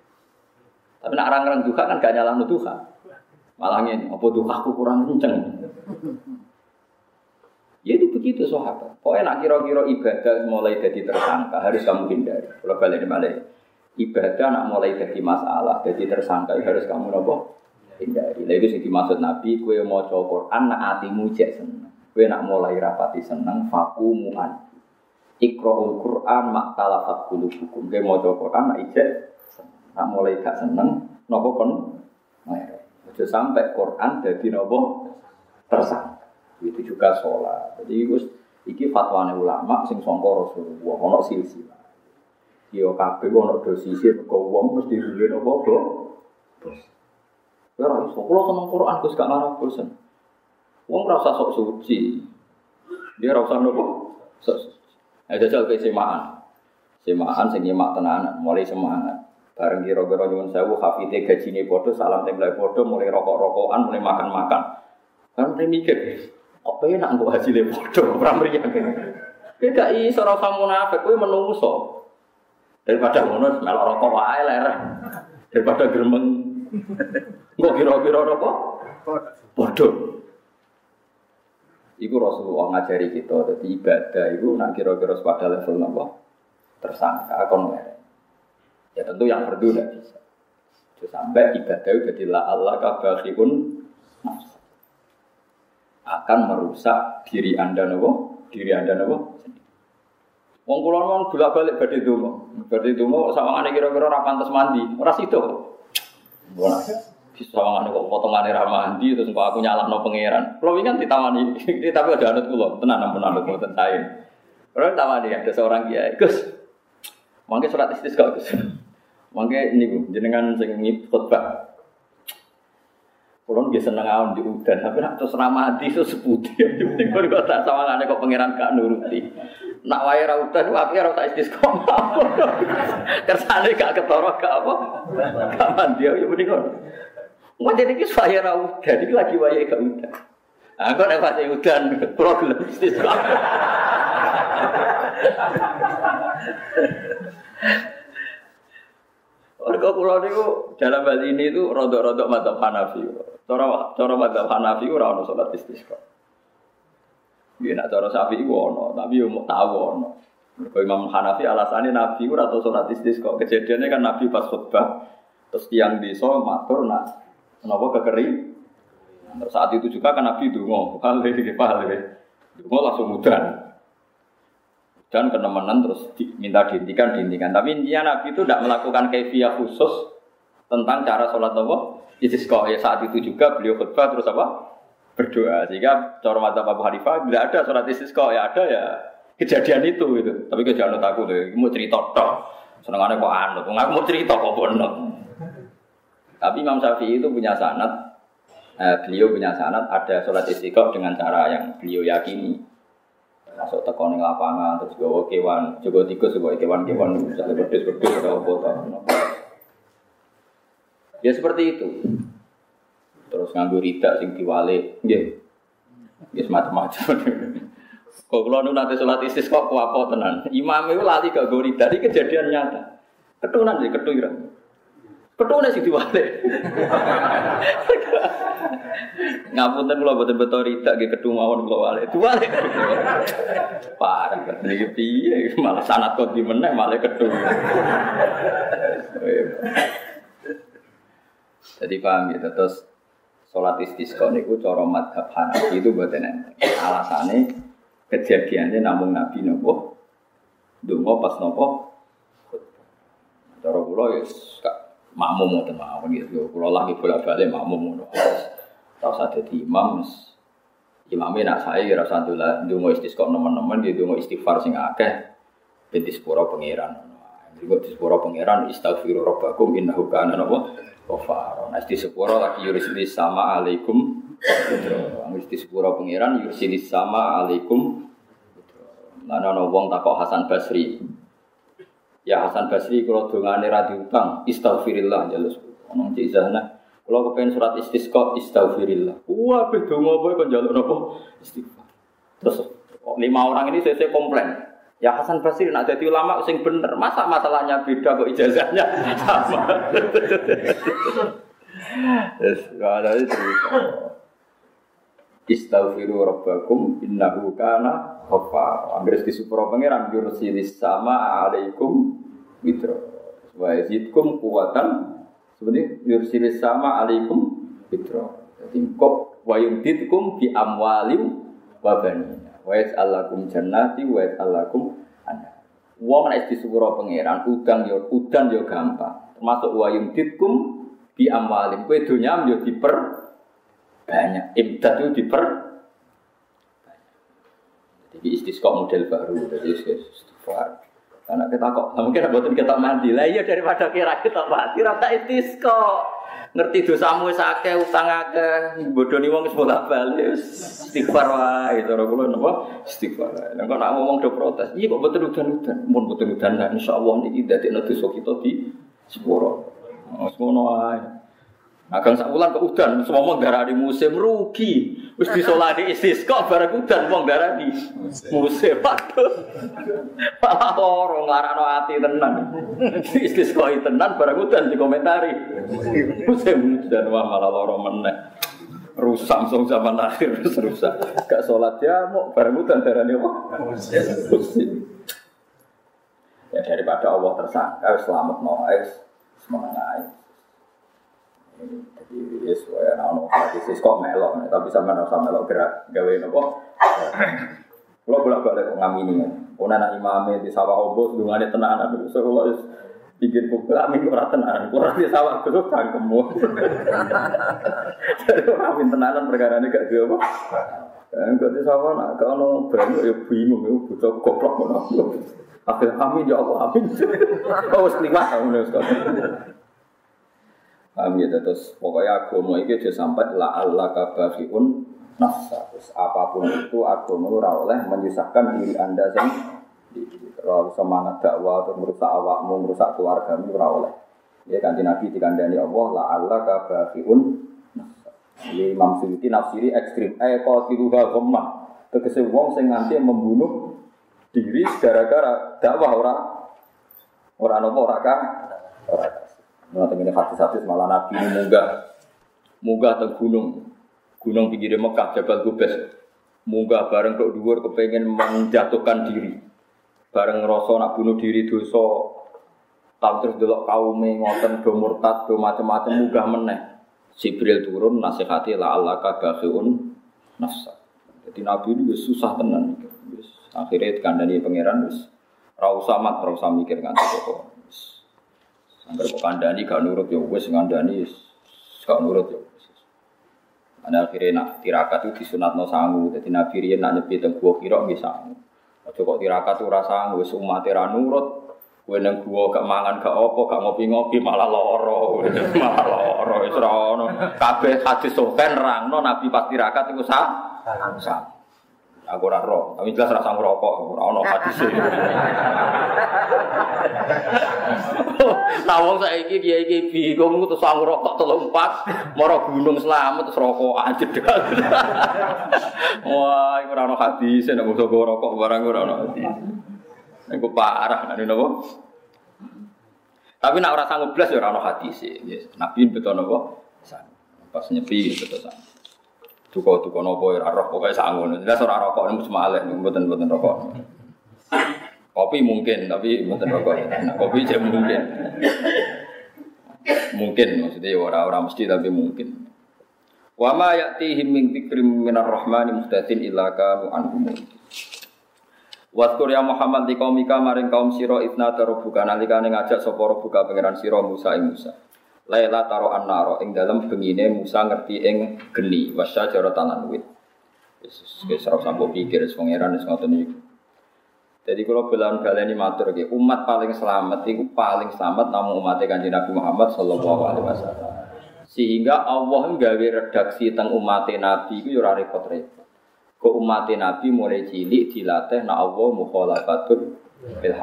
tapi nak orang-orang duha kan gak nyala no duha. Malah ini apa duhaku kurang kenceng Ya itu begitu sahabat. Pokoknya nak kira-kira ibadah mulai jadi tersangka harus kamu hindari. Kalau balik balik ibadah nak mulai jadi masalah, jadi tersangka harus kamu nopo hindari. Lalu itu sih dimaksud Nabi, kue mau coba Quran nak hatimu seneng. Kue nak mulai rapati seneng, faku muan. Iqra'ul Quran mak talafat bulu hukum. Kue mau coba Quran nak ijek nak mulai gak seneng, nopo kon. Nah, sampai Quran jadi nopo tersangka. Itu juga sholat. Jadi itu iki fatwane ulama sing sangka Rasulullah ana silsilah. Yo kabeh ana dosise mergo wong mesti duwe apa kok. Ora iso kula seneng Quran Gus gak ngarep bosen. Wong ora usah sok suci. Dia ora usah nopo? Ada jajal ke semaan. Semaan sing nyemak tenanan, mulai semangat. Bareng kira-kira nyuwun sewu hafite gajine padha, salam template padha, mulai rokok-rokokan, mulai makan-makan. Kan mikir, Kok pengen nak mbok hasilnya bodoh, ora mriyang. Kowe gak iso ora usah munafik, kowe menungso. Daripada ngono melok rokok wae. Daripada gremeng. Kok kira-kira apa? Bodoh. Iku Rasulullah ngajari kita, jadi ibadah itu nak kira-kira pada level apa? Tersangka, kon Ya tentu yang berdua tidak bisa. Sampai ibadah itu jadi la Allah kabahiun nafsu akan merusak diri anda nopo, diri anda nopo. Wong kula nuwun bolak-balik badhe donga. Badhe donga sawangane kira-kira ora pantes mandi, ora sida. Ora. Sawangane kok potongane ra mandi terus kok aku nyalahno pangeran. Kula wingi kan ditawani, tapi ada anut kula, tenan ampun anut mboten sae. Ora tawani ada seorang kiai, Gus. Mangke surat istisqa Gus. Mangke niku jenengan sing khotbah Kulon biasa seneng awan di udan, tapi nak terus ramadi itu. Yang penting kalau tak sama ngane kok pangeran gak nuruti. Nak wae ra udan, tapi ora tak istisqa. Kersane gak ketara gak apa. Gak mandi ya mending ngono. Mau jadi kis wae ra udan, iki lagi wae gak udan. Ah kok nek pas udan, problem istisqa. Warga pulau itu dalam hal ini itu rodok-rodok mata Hanafi. Cara cara mata Hanafi ora ono salat istisqa. Iya nak cara Syafi'i ku ono, tapi yo mau tahu ono. Kalau Imam Hanafi alasannya Nabi ora tau salat istisqa. Kejadiannya kan Nabi pas khutbah terus tiang di so matur nak kenapa kekering. Terus saat itu juga kan Nabi mau, kali kali, mau langsung mudah dan kenemenan terus minta dihentikan dihentikan. Tapi intinya Nabi itu tidak melakukan kefiah khusus tentang cara sholat apa? Istisqa ya saat itu juga beliau khutbah terus apa? Berdoa. Sehingga cara mata Abu Hanifah tidak ada sholat istisqa ya ada ya. Kejadian itu gitu. Tapi kejadian aku tuh, mau cerita tok. Senengannya kok anut, aku mau cerita kok bonot. Tapi Imam Syafi'i itu punya sanat, eh, beliau punya sanat ada sholat istiqomah dengan cara yang beliau yakini. Masuk tekon di lapangan, terus gawa kewan, juga tikus, gawa kewan-kewan, misalnya berdus-berdus, atau apa Ya seperti itu. Terus nganggo ridak sing diwale, nggih. Nggih macam-macam. Kok kula nu nanti sholat istis kok tenan. Imam itu lali gak gori dari kejadian nyata. Ketunan sih ketuiran. Ketune sing diwale. Ngapunten kula boten beto ridak nggih ketu mawon kula wale. Diwale. Parah kan niki piye malah sanat kok di meneh malah ketu. Jadi paham gitu terus sholat istisqa niku cara madhab Hanafi itu buatan enten. Alasannya kejadiannya namun Nabi nopo dungo pas nopo cara kula ya makmum ngoten mawon gitu. Kula lagi bolak-balik makmum ngono. Ora usah dadi imam Imamnya nak saya kira satu lah dungo istisqa teman-teman dia dungo istighfar sing akeh ben sepuro pangeran. Jadi kok sepuro pangeran istighfiru rabbakum innahu kana napa ghafara. Nah di sepuro lagi yurisilis sama alaikum Wis di sepuro pangeran yurisilis sama alaikum Mana ana wong takok Hasan Basri. Ya Hasan Basri kalau dongane ra diutang, istighfirillah jalus. Ono cizahna. Kalau kepengen surat istisqa, istighfirillah. Wah, be donga apa kok njaluk napa? Istighfar. Terus lima orang ini saya komplain. Ya Hasan Basri nak jadi ulama sing bener. Masa masalahnya beda kok ijazahnya sama. Yes, ada. Istaghfiru rabbakum innahu kana ghaffar. Anggere supra pangeran yursilis sama alaikum mitra. Wa yazidkum kuwatan. Sebenarnya yursilis sama alaikum mitra. Jadi kok wa yumditkum bi amwalim wa banina. Wa yaj'alakum jannati wa yaj'alakum ana. Wong nek di supra pangeran udang yo udan yo gampang. Termasuk wa yumditkum bi amwalim. Kowe donya yo diper banyak. Imdad itu diper jadi istisqa model baru, jadi istighfar. Karena kita kok, mungkin buatin kita mandi lah, iya daripada kira kita mati, rata istisqa. Ngerti dosamu sakit, utang bodoh nih wong sekolah balik, istighfar wae, itu orang kula napa istighfar. Kok nak ngomong do protes, iya kok betul udan-udan, mun betul udan lah, insyaallah niki dadekno dosa kita di sepuro. Ngono wae. Agang sak wulan ke udan, semua mau darah di musim rugi. Wis disolati istisqa bareng udan wong darah di musim. Waduh. Malah loro nglarano ati tenan. Istisqa tenan bareng udan dikomentari. Musim udan wah malah loro meneh. Rusak song zaman akhir terus rusak. Gak sholat ya mau bareng udan darah di apa? Musim. Ya daripada Allah tersangka selamat noes semangat jadi yes, ya nono hadis kok melok, tapi sama nono sama melok gerak gawe nopo. Kalau bolak balik kok ngamini, kau anak imamnya di sawah obo, sedungannya tenanan, so kalau bikin buku amin ora tenanan, kurang di sawah kudu cangkemmu. Jadi amin tenanan perkara ini gak dia. Kan kok di sawah nak kalau banyak ya bingung ya bocah goblok ngono. Akhir amin ya Allah amin. Oh kliwat ngono sekarang. Paham ya, terus pokoknya agama itu aja sampai la Allah kabafiun nafsa. Terus apa pun itu agama ora oleh menyusahkan diri anda sendiri. Terus semangat dakwah atau merusak awakmu, merusak keluargamu ora oleh. Ya kanji Nabi dikandani Allah la Allah kabafiun nafsa. Ini Imam Suyuti nafsiri ekstrim. Eh kalau tiruha gomah. Tegese wong sing nganti membunuh diri gara-gara dakwah ora ora nopo ora kan Nah, ini hadis-hadis malah Nabi munggah, munggah ke gunung, gunung pinggir Mekah, Jabal Gubes, munggah bareng ke dhuwur kepengen menjatuhkan diri, bareng ngerasa nak bunuh diri dosa, tapi terus delok kaume ngoten do murtad do macam-macam munggah meneh. Jibril turun nasihati la Allah kabahun nafsa. Jadi Nabi ini susah tenan. Akhirnya dikandani pangeran wis ra usah mat, mikir. Angger kok kandani gak nurut ya wis ngandani gak nurut ya. Ana akhirnya nak tirakat itu disunatno sangu. Dadi Nabi riyen nak nyepi teng gua kira nggih sangu. Aja kok tirakat ora sanggup wis umat ra nurut. Kowe nang gua gak mangan gak apa, gak ngopi-ngopi malah lara. malah lara wis ora ono. Kabeh rangno Nabi pas tirakat iku sah. Sah. Aku ora roh, tapi jelas rasa ngerokok, ora ono hadis. Nah wong saiki kiai kiai bingung terus sang rokok telung pas, moro gunung selamat terus rokok aja Wah, iku ora ono hadis, nek mung rokok barang ora ono hadis. Iku parah, nek napa? Tapi nak ora sanggup blas ya ora ono hadis. Nabi betul napa? Pas nyepi betul sanggup. Tuko tuko nopo ya roh pokoknya sangun. Jelas orang rokok ini cuma aleh, buatan buatan rokok. Kopi mungkin tapi buatan rokok. Nah, kopi jadi mungkin. mungkin maksudnya orang-orang mesti tapi mungkin. Wa ma ya'tihim min minar rahmani muhtadin illa kanu anhum. Waskur ya Muhammad di kaum maring kaum sira itna tarubuka nalikane ngajak sapa buka pangeran sira Musa Musa. Laila taro annaro ing dalam bengine Musa ngerti ing geni wasya cara tanan wit. Yesus wis ora sampo pikir wis pangeran wis ngoten iki. Jadi kalau bilang ini matur gitu, umat paling selamat itu paling selamat namun umat kanjeng Nabi Muhammad Shallallahu Alaihi Wasallam. Sehingga Allah nggawe redaksi tentang umat Nabi itu ya repot-repot. Ke umat Nabi mulai cilik dilatih na Allah mukhalafatul bil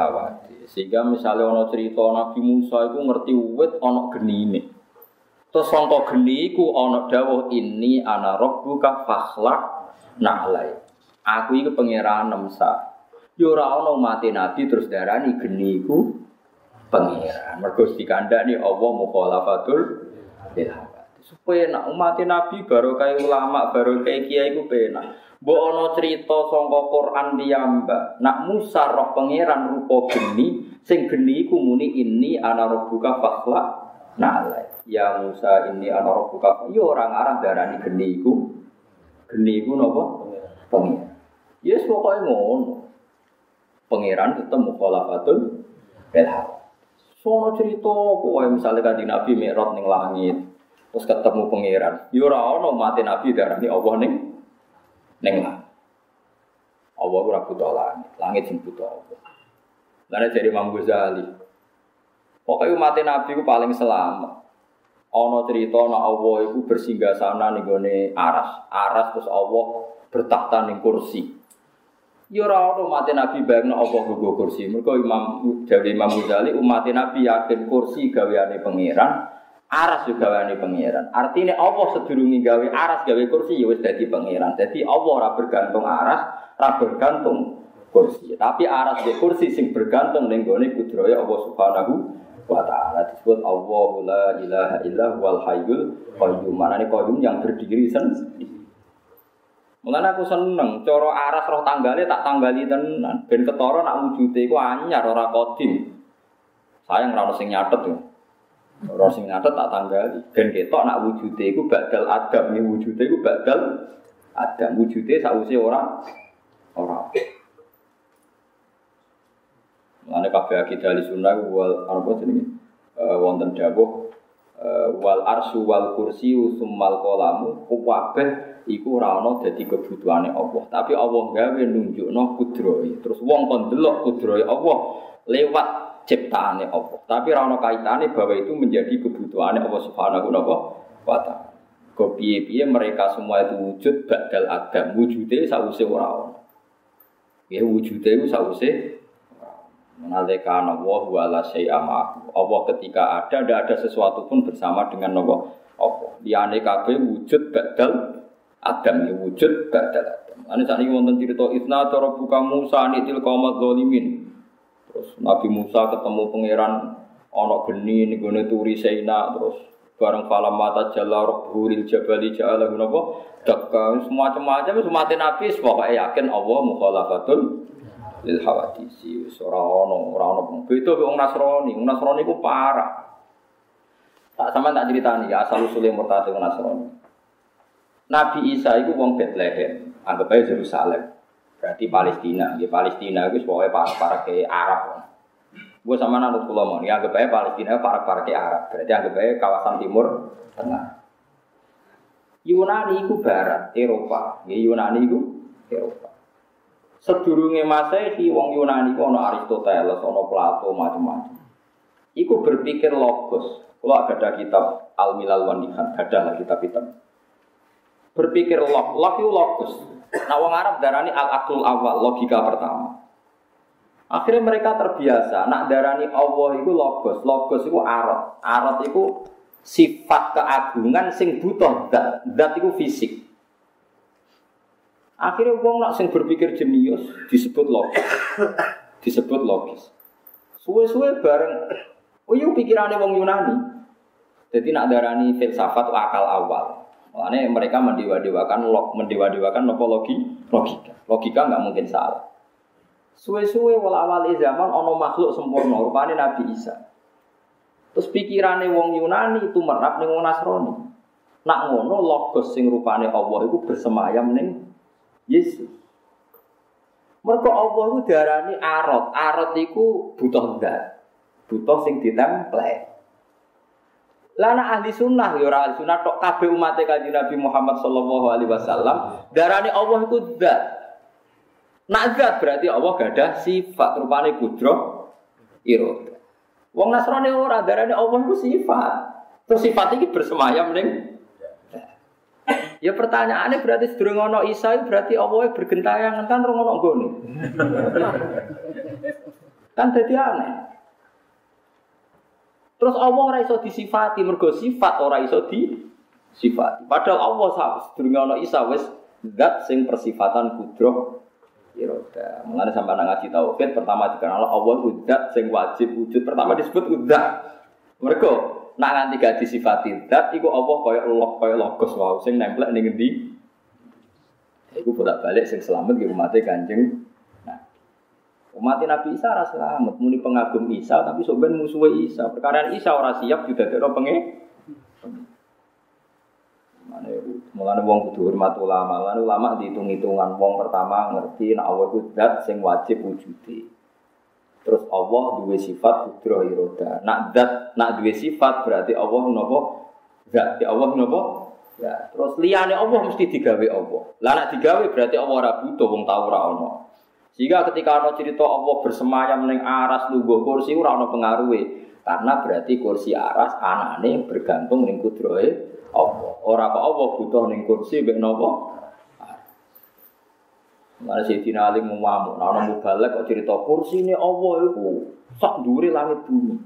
sehingga misalnya ono cerita Nabi Musa itu ngerti wit ono ini. Terus sangka geni iku ono dawuh ini ana rabbuka fakhlaq na'lai. Aku iki pangeran Musa. Yo ora ono mati Nabi terus darani geni iku pangeran. Mergo dikandani Allah mukhalafatul bil Supaya nak umat Nabi baru kayak ulama, baru kayak kiai ku penak. Mbok ana cerita sangka Quran piyambak, nak Musa roh pangeran rupa geni, sing geni iku muni ini ana rabbuka fakhla na'ala. Ya Musa ini ana rabbuka. Ya ora ngarang darani geni iku. Geni iku napa? Pangeran. Yes pokoke ngono. Pangeran ketemu khalafatul belha. Sono cerita pokoknya misalnya kan Nabi Mi'raj ning langit, terus ketemu pangeran. Ya ora ana mati Nabi darani Allah ning Neng lah. Allah ora butuh langit, langit sing butuh Allah. Lalu dari Imam Ghazali. Pokoknya umat Nabi itu paling selamat. Ono cerita nak Allah itu bersinggah sana nih gone aras, aras terus Allah bertakhta nih kursi. Ya ora ono umat Nabi bayang Allah nggo kursi. Mergo Imam dari Imam Ghazali umat Nabi yakin kursi gaweane pangeran, Aras juga wani pangeran. Artinya Allah sedurungi gawe aras gawe kursi ya wis dadi pangeran. Jadi Allah ora bergantung aras, ora bergantung kursi. Tapi aras di kursi sing bergantung ning gone kudroya Allah Subhanahu wa taala disebut Allah la ilaha illa wal hayyul qayyum. Manane qayyum yang berdiri sendiri. Mulane aku seneng cara aras roh tanggale tak tanggali tenan ben ketara nak wujude iku anyar ora kodim. Sayang ono sing nyatet tuh. Orang sing ngatet tak tanggali. Ben ketok nak wujude iku badal adam, ini wujude iku badal adam. Wujude sausi orang orang. Mana kabeh akidah di sunnah wal apa jenenge? Uh, wonten dawuh uh, wal arsu wal kursi summal kolamu kabeh iku ora ana dadi kebutuhane Allah. Tapi Allah gawe nunjukno kudrohe. Terus wong kon delok kudrohe Allah lewat ciptaane Allah. Tapi ora ana kaitane bahwa itu menjadi kebutuhane Allah Subhanahu wa taala. Kok piye-piye mereka semua itu wujud badal adam, wujude sause ora ana. Ya wujude itu sause Menalika Allah wa ala Allah ketika ada, tidak ada sesuatu pun bersama dengan Allah. Allah. Liane kabeh wujud badal Adam ya wujud badal Adam. Ane sakniki wonten cerita Isna cara buka Musa nitil qaumaz zalimin. Terus Nabi Musa ketemu pangeran ana geni gone turi Saina terus bareng falam mata jalla rabbuhul jabali ja'ala napa? Dakka semacam-macam wis mati Nabi pokoke yakin Allah mukhalafatul lil hawadisi. Wis ora ana ora ana wong Nasrani. Nasrani ku parah. Tak sama tak ceritani ya asal usulnya murtad Nasrani. Nabi Isa itu wong Bethlehem anggap aja Yerusalem Berarti Palestina, ya Palestina itu pokoknya para para ke Arab. Gue sama nanut pulau mau, ya aja Palestina para para ke Arab. Berarti anggap aja kawasan Timur Tengah. Yunani itu Barat, Eropa. Ya Yunani itu Eropa. sedurunge Masehi wong Yunani ku ana Aristoteles, ana Plato, macam-macam. Iku berpikir logos. Kalau ada kitab Al Milal wan Nihan, ada kitab-kitab. Berpikir log, log itu logos. Nah, wong Arab darani al aklul awal, logika pertama. Akhirnya mereka terbiasa, nak darani Allah itu logos, logos itu arot, arot itu sifat keagungan sing butuh dat, dat itu fisik. Akhirnya wong nak sing berpikir jenius disebut logis. disebut logis. Suwe-suwe bareng oh iya pikirannya wong Yunani. Jadi nak darani filsafat akal awal. Makanya mereka mendewa-dewakan log, mendewa-dewakan logi, logika. Logika nggak mungkin salah. Suwe-suwe wala awal zaman ono makhluk sempurna rupane Nabi Isa. Terus pikirannya wong Yunani itu merap ning wong Nasrani. Nak ngono logos sing rupane Allah itu bersemayam ning Yesus. Mereka Allah itu darani arot. Arot itu butuh zat. Butuh sing ditemplate. Lana ahli sunnah ya ahli sunnah tok kabeh umat kanjeng Nabi Muhammad sallallahu alaihi wasallam darani Allah itu zat. Nak zat berarti Allah gak ada sifat rupane kudro iro. Wong Nasrani ora darani Allah itu sifat. Terus sifat ini bersemayam ning Ya pertanyaannya berarti sedurung ono Isa berarti Allah bergentayangan kan rong gone. kan jadi aneh. Terus Allah ora iso disifati mergo sifat ora iso disifati. Padahal Allah sedurung ono Isa wis zat sing persifatan kudro iroda. Mengenai sampai anak ngaji tauhid pertama dikenal Allah udah sing wajib wujud pertama disebut udah. Mereka nak nanti gak disifati dat iku Allah kaya log kaya logos wow sing nempel ning ngendi iku bolak-balik sing selamat ki umat Kanjeng umat Nabi Isa ora selamat muni pengagum Isa tapi sok ben musuhe Isa perkara Isa ora siap didadekno penge Mane mulane wong kudu hormat ulama. Mulane ulama dihitung-hitungan wong pertama ngerti nek Allah iku zat sing wajib wujude. Terus Allah dua sifat kudroh iroda. Nak dat, nak dua sifat berarti Allah nopo zat. Ya Allah nopo. Ya. Terus liane Allah mesti digawe Allah. Lah nak digawe berarti Allah ora butuh wong tau ora ono. Sehingga ketika ana cerita Allah bersemayam ning aras lungguh kursi ora ono pengaruhe. Karena berarti kursi aras anane bergantung ning kudrohe Allah. Ora kok Allah butuh ning kursi mek nopo? Mana sih Tina Ali muamu, nah orang mubalek kok cerita kursi ini Allah itu sak duri langit bumi.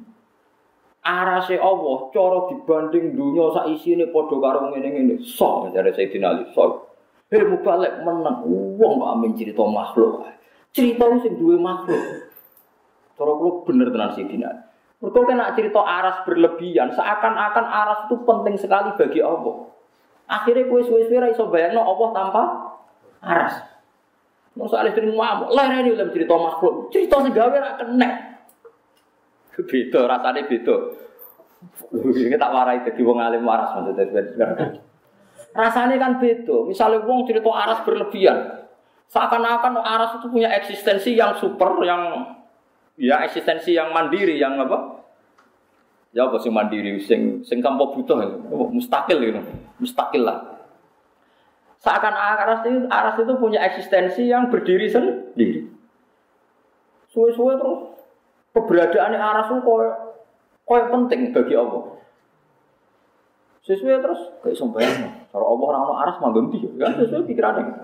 Arase Allah, cara dibanding dunia sak isi ini podo karo ngene ngene, sok mencari Sayyidina Ali, sok. Hei mubalek menang, uang gak amin cerita makhluk. Cerita sing duwe makhluk. Cara kulo bener tenan Sayyidina Ali. Mereka kena cerita aras berlebihan, seakan-akan aras itu penting sekali bagi Allah. Akhirnya kue suwe-suwe bayangno Allah tanpa aras. Masa alih dari ngamuk, lereni dalam cerita makhluk. Cerita segawe rak kena. Beda, rasanya beda. Ini tak warai jadi wong alim waras maksudnya. Rasanya kan beda. Misalnya wong cerita aras berlebihan. Seakan-akan aras itu punya eksistensi yang super, yang ya eksistensi yang mandiri, yang apa? Ya apa sih mandiri, sing sing tanpa butuh, mustakil gitu, mustakil lah. Seakan aras itu, aras itu punya eksistensi yang berdiri sendiri. Suwe-suwe terus keberadaan aras itu koyo koyo penting bagi Allah. Sesuai terus kayak sembahyang. Kalau Allah orang aras mah ganti kan sesuai pikirannya.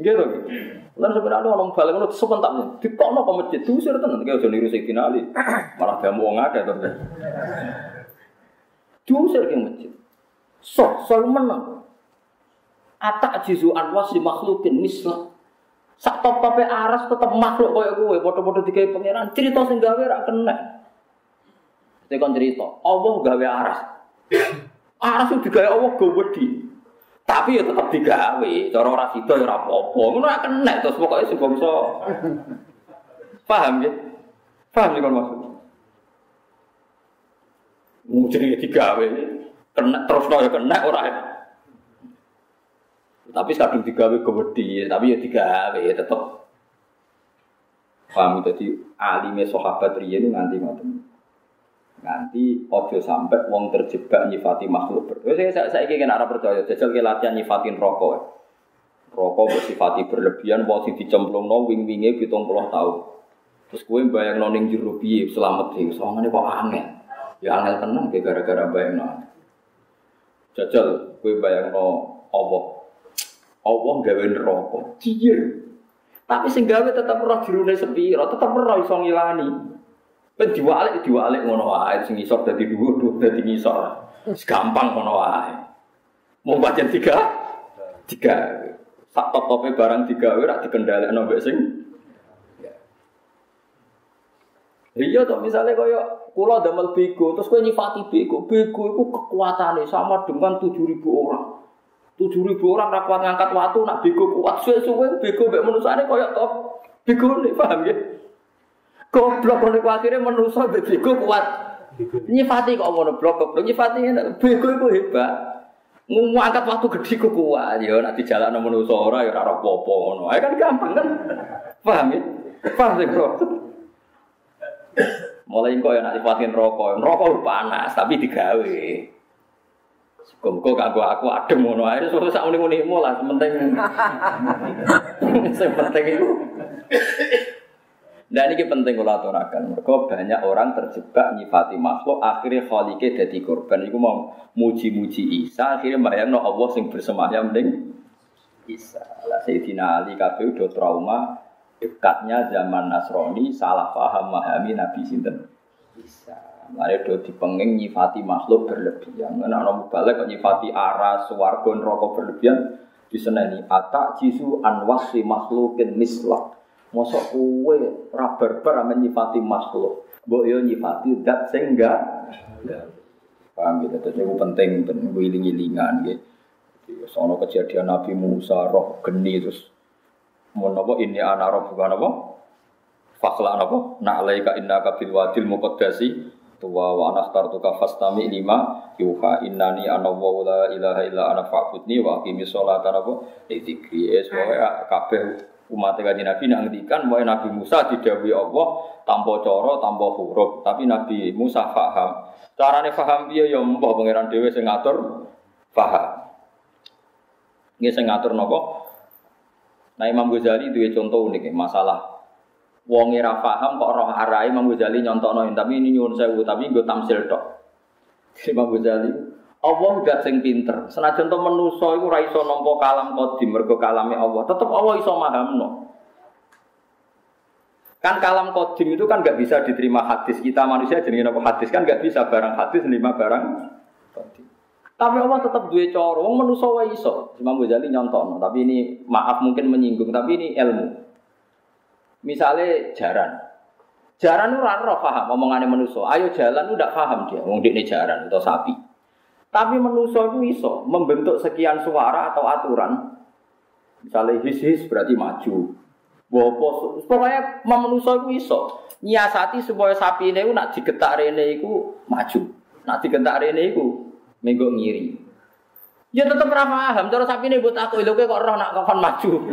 Gitu gitu. Lalu sebenarnya orang balik itu sebentar di kono ke masjid diusir tenan kayak udah niru Sayyidina Ali. Malah dia mau ngake terus. Diusir ke masjid. So, selalu menang. Atak jizu anwas di makhlukin mislah. Sak top tope aras tetap makhluk kaya gue, bodoh-bodoh dikai pangeran. Cerita sing gawe rak kena. Tekan cerita, Allah gawe aras. Aras itu digawe Allah gawedi. Tapi ya tetap digawe. Cara ora sida ya ora apa-apa. Ngono rak kena terus pokoke sing bangsa. Paham ya? Paham ya kan maksud? Mau jadi digawe. Kena terus ya kena ora ya. Tapi kadung digawe gede, tapi ya digawe ya tetep. Paham jadi alime sahabat riyen nganti ngoten. Nganti ojo sampai wong terjebak nyifati makhluk. Saya saya saya kira ora percaya jajal ke latihan nyifatin rokok. rokok bersifati berlebihan, mau sing dicemplungno wing-winge 70 tahun. Terus kowe bayang ning jero piye selamat iki, sawangane kok angel. Ya angel tenan ge gara-gara bayangno. Jajal kowe bayangno apa? Allah gawe neraka. Ciyer. Tapi sing gawe tetep roh jerone sepiro, tetep roh iso ngilani. Ben diwalik diwalik ngono wae sing isor dadi dhuwur, dhuwur dadi ngisor. Gampang ngono wae. Mau baca tiga, tiga. Sak top topnya barang tiga, rak dikendalikan mbek sing. Iya toh misalnya kaya kula damel bego terus kowe nyifati bego, bego itu kekuatannya sama dengan tujuh ribu orang. Tujuh ribu orang rakwat ngangkat waktu nak bego kuat suwe-suwe bego mbek manusane kaya toh bego nih paham ya? Goblok nek akhirnya manusa mbek bego kuat. Nyifati kok ngono blok goblok nyifati bego itu hebat. Ngumu angkat waktu gede ku kuat ya nak dijalakno manusa ora ya ora apa-apa ngono. Ae kan gampang kan. Paham ya? Paham sih, Bro. Mulai kok ya nak sifatin rokok, rokok panas tapi digawe. Muga-muga kanggo aku adem ngono ae wis sak muni-munimu lah penting. Sing penting itu. Dan ini penting kalau aturakan. Mereka banyak orang terjebak nyifati makhluk, akhirnya khalike jadi korban. Iku mau muji-muji Isa, akhirnya bayang no Allah sing bersemayam ning Isa. Lah Sayyidina Ali kabeh udah trauma dekatnya zaman Nasrani salah paham memahami Nabi sinten Isa. Mari do dipenging nyifati makhluk berlebihan. Nek ana balik kok nyifati aras, swarga, neraka berlebihan diseneni atak jisu anwasi makhlukin mislah. Mosok kowe ora barbar ame nyifati makhluk. Mbok yo nyifati zat sing enggak. Paham gitu, terus itu penting, penting wiling-wilingan gitu. Sono kejadian Nabi Musa, roh geni terus mau nopo ini anak roh bukan nopo fakla nopo nak alaika inna kabil wadil muqaddasi tuwa wa anak tartuka fastami lima yuha innani ana wa la ilaha illa ana fa'budni wa aqimi sholata nopo dzikri pokoke kabeh umat kanjeng Nabi nak ngendikan bahwa Nabi Musa didhawuhi Allah tanpa cara tanpa huruf. Tapi Nabi Musa paham carane paham piye? Ya mbah pangeran dhewe sing ngatur paham nggih sing ngatur napa? Nah Imam Ghazali dua contoh unik masalah. Wong ora paham kok roh arai Imam Ghazali nyontokno tapi ini nyuwun sewu tapi gue tamsil tok. Imam Ghazali Allah udah sing pinter. Senajan to manusa iku ora iso nampa kalam qadim mergo kalame Allah, tetep Allah iso mahamno. Kan kalam kodim itu kan nggak bisa diterima hadis kita manusia jadi apa hadis kan nggak bisa barang hadis lima barang kodim. Tapi Allah tetap dua cara. Wong manusa wae iso. Imam Ghazali nyontono, tapi ini maaf mungkin menyinggung, tapi ini ilmu. Misalnya jaran. Jaran ora roh paham omongane manusa. Ayo jalan udah paham dia wong dekne jaran atau sapi. Tapi manusa itu iso membentuk sekian suara atau aturan. Misalnya his-his berarti maju. Bopo, pokoknya manusa itu iso nyiasati supaya sapi ini nak digetak rene iku maju. Nak digetak rene iku minggu ngiri. Ya tetep ora paham, cara sapi ini buat aku lho kok roh nak kapan maju.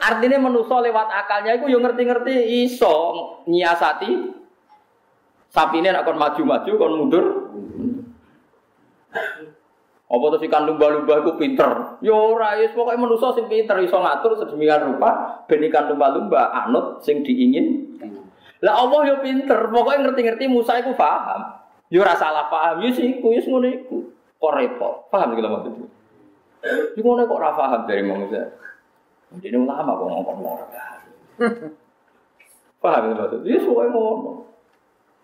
Artinya menuso lewat akalnya itu yang ngerti-ngerti iso nyiasati sapi ini nak maju-maju kon mundur. Apa terus ikan lumba-lumba itu pinter? Yo ya ora, ya pokoknya manusia sing pinter iso ngatur sedemikian rupa ben ikan lumba-lumba anut sing diingin. Lah Allah yo ya pinter, pokoknya ngerti-ngerti Musa itu paham. Yo ora salah paham, yo sih iku, yo ngono iku. Kok repot. Paham lho maksudku. Yo ngono kok ora paham dari manusia. Ini ulama kok ngomong ngomong. Paham iki maksudku. Yo suwe ngono.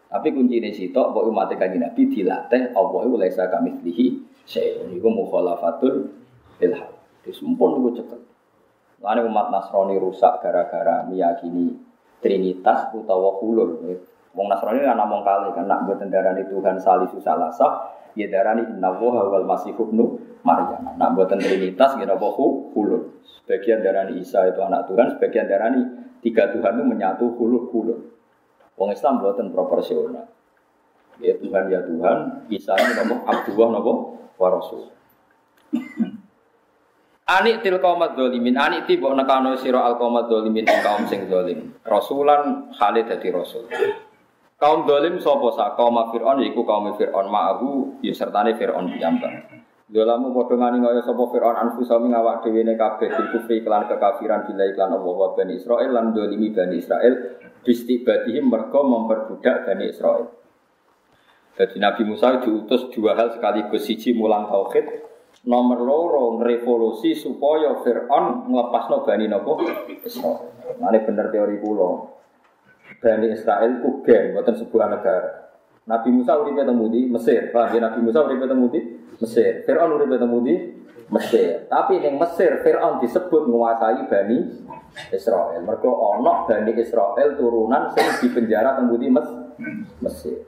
Tapi kunci ini sitok, bahwa umat kanji Nabi dilatih, Allah itu lesa kami lihi, saya itu mukhalafatul ilham. Itu sempun itu cekel. Lalu umat Nasrani rusak gara-gara meyakini Trinitas utawa hulul. Wong Nasrani kan namung kali kan nak buat darani Tuhan salisu salasa, ya darani innallaha wal masih ibnu Maryam. Nak buat trinitas ya napa hulul. Sebagian darani Isa itu anak Tuhan, sebagian darani tiga Tuhan itu menyatu hulul hulul. Wong Islam buatan proporsional. Ya Tuhan ya Tuhan, Isa ini napa Abdullah napa wa Rasul. Anik til kaumat dolimin, anik ti bok nekano siro al kaumat dolimin kaum sing dolim. Rasulan Khalid dadi rasul. Kaum dolim sopo sa kaum Fir'aun yaiku kaum Fir'aun ma'ahu ya sertane Fir'aun piyambak. Dolamu padha ngani kaya sapa Firaun anfusami ngawak dhewe ne kabeh kufri kekafiran bila iklan Allah wa Bani Israil lan dolimi Bani Israil bistibadihim mergo memperbudak Bani Israil. Jadi Nabi Musa diutus dua hal sekaligus siji mulang tauhid, nomor loro revolusi supaya Fir'aun ngelepasno Bani nopo Israil. Ini bener teori kulo. Bani Israel ku geng, bukan sebuah negara. Nabi Musa uripe temu di Mesir. Ya Nabi Musa uripe temu di Mesir. Firaun uripe temu di Mesir. Tapi ning Mesir Firaun disebut menguasai Bani Israel. Mergo ana Bani Israel turunan sing dipenjara temu di Mes Mesir.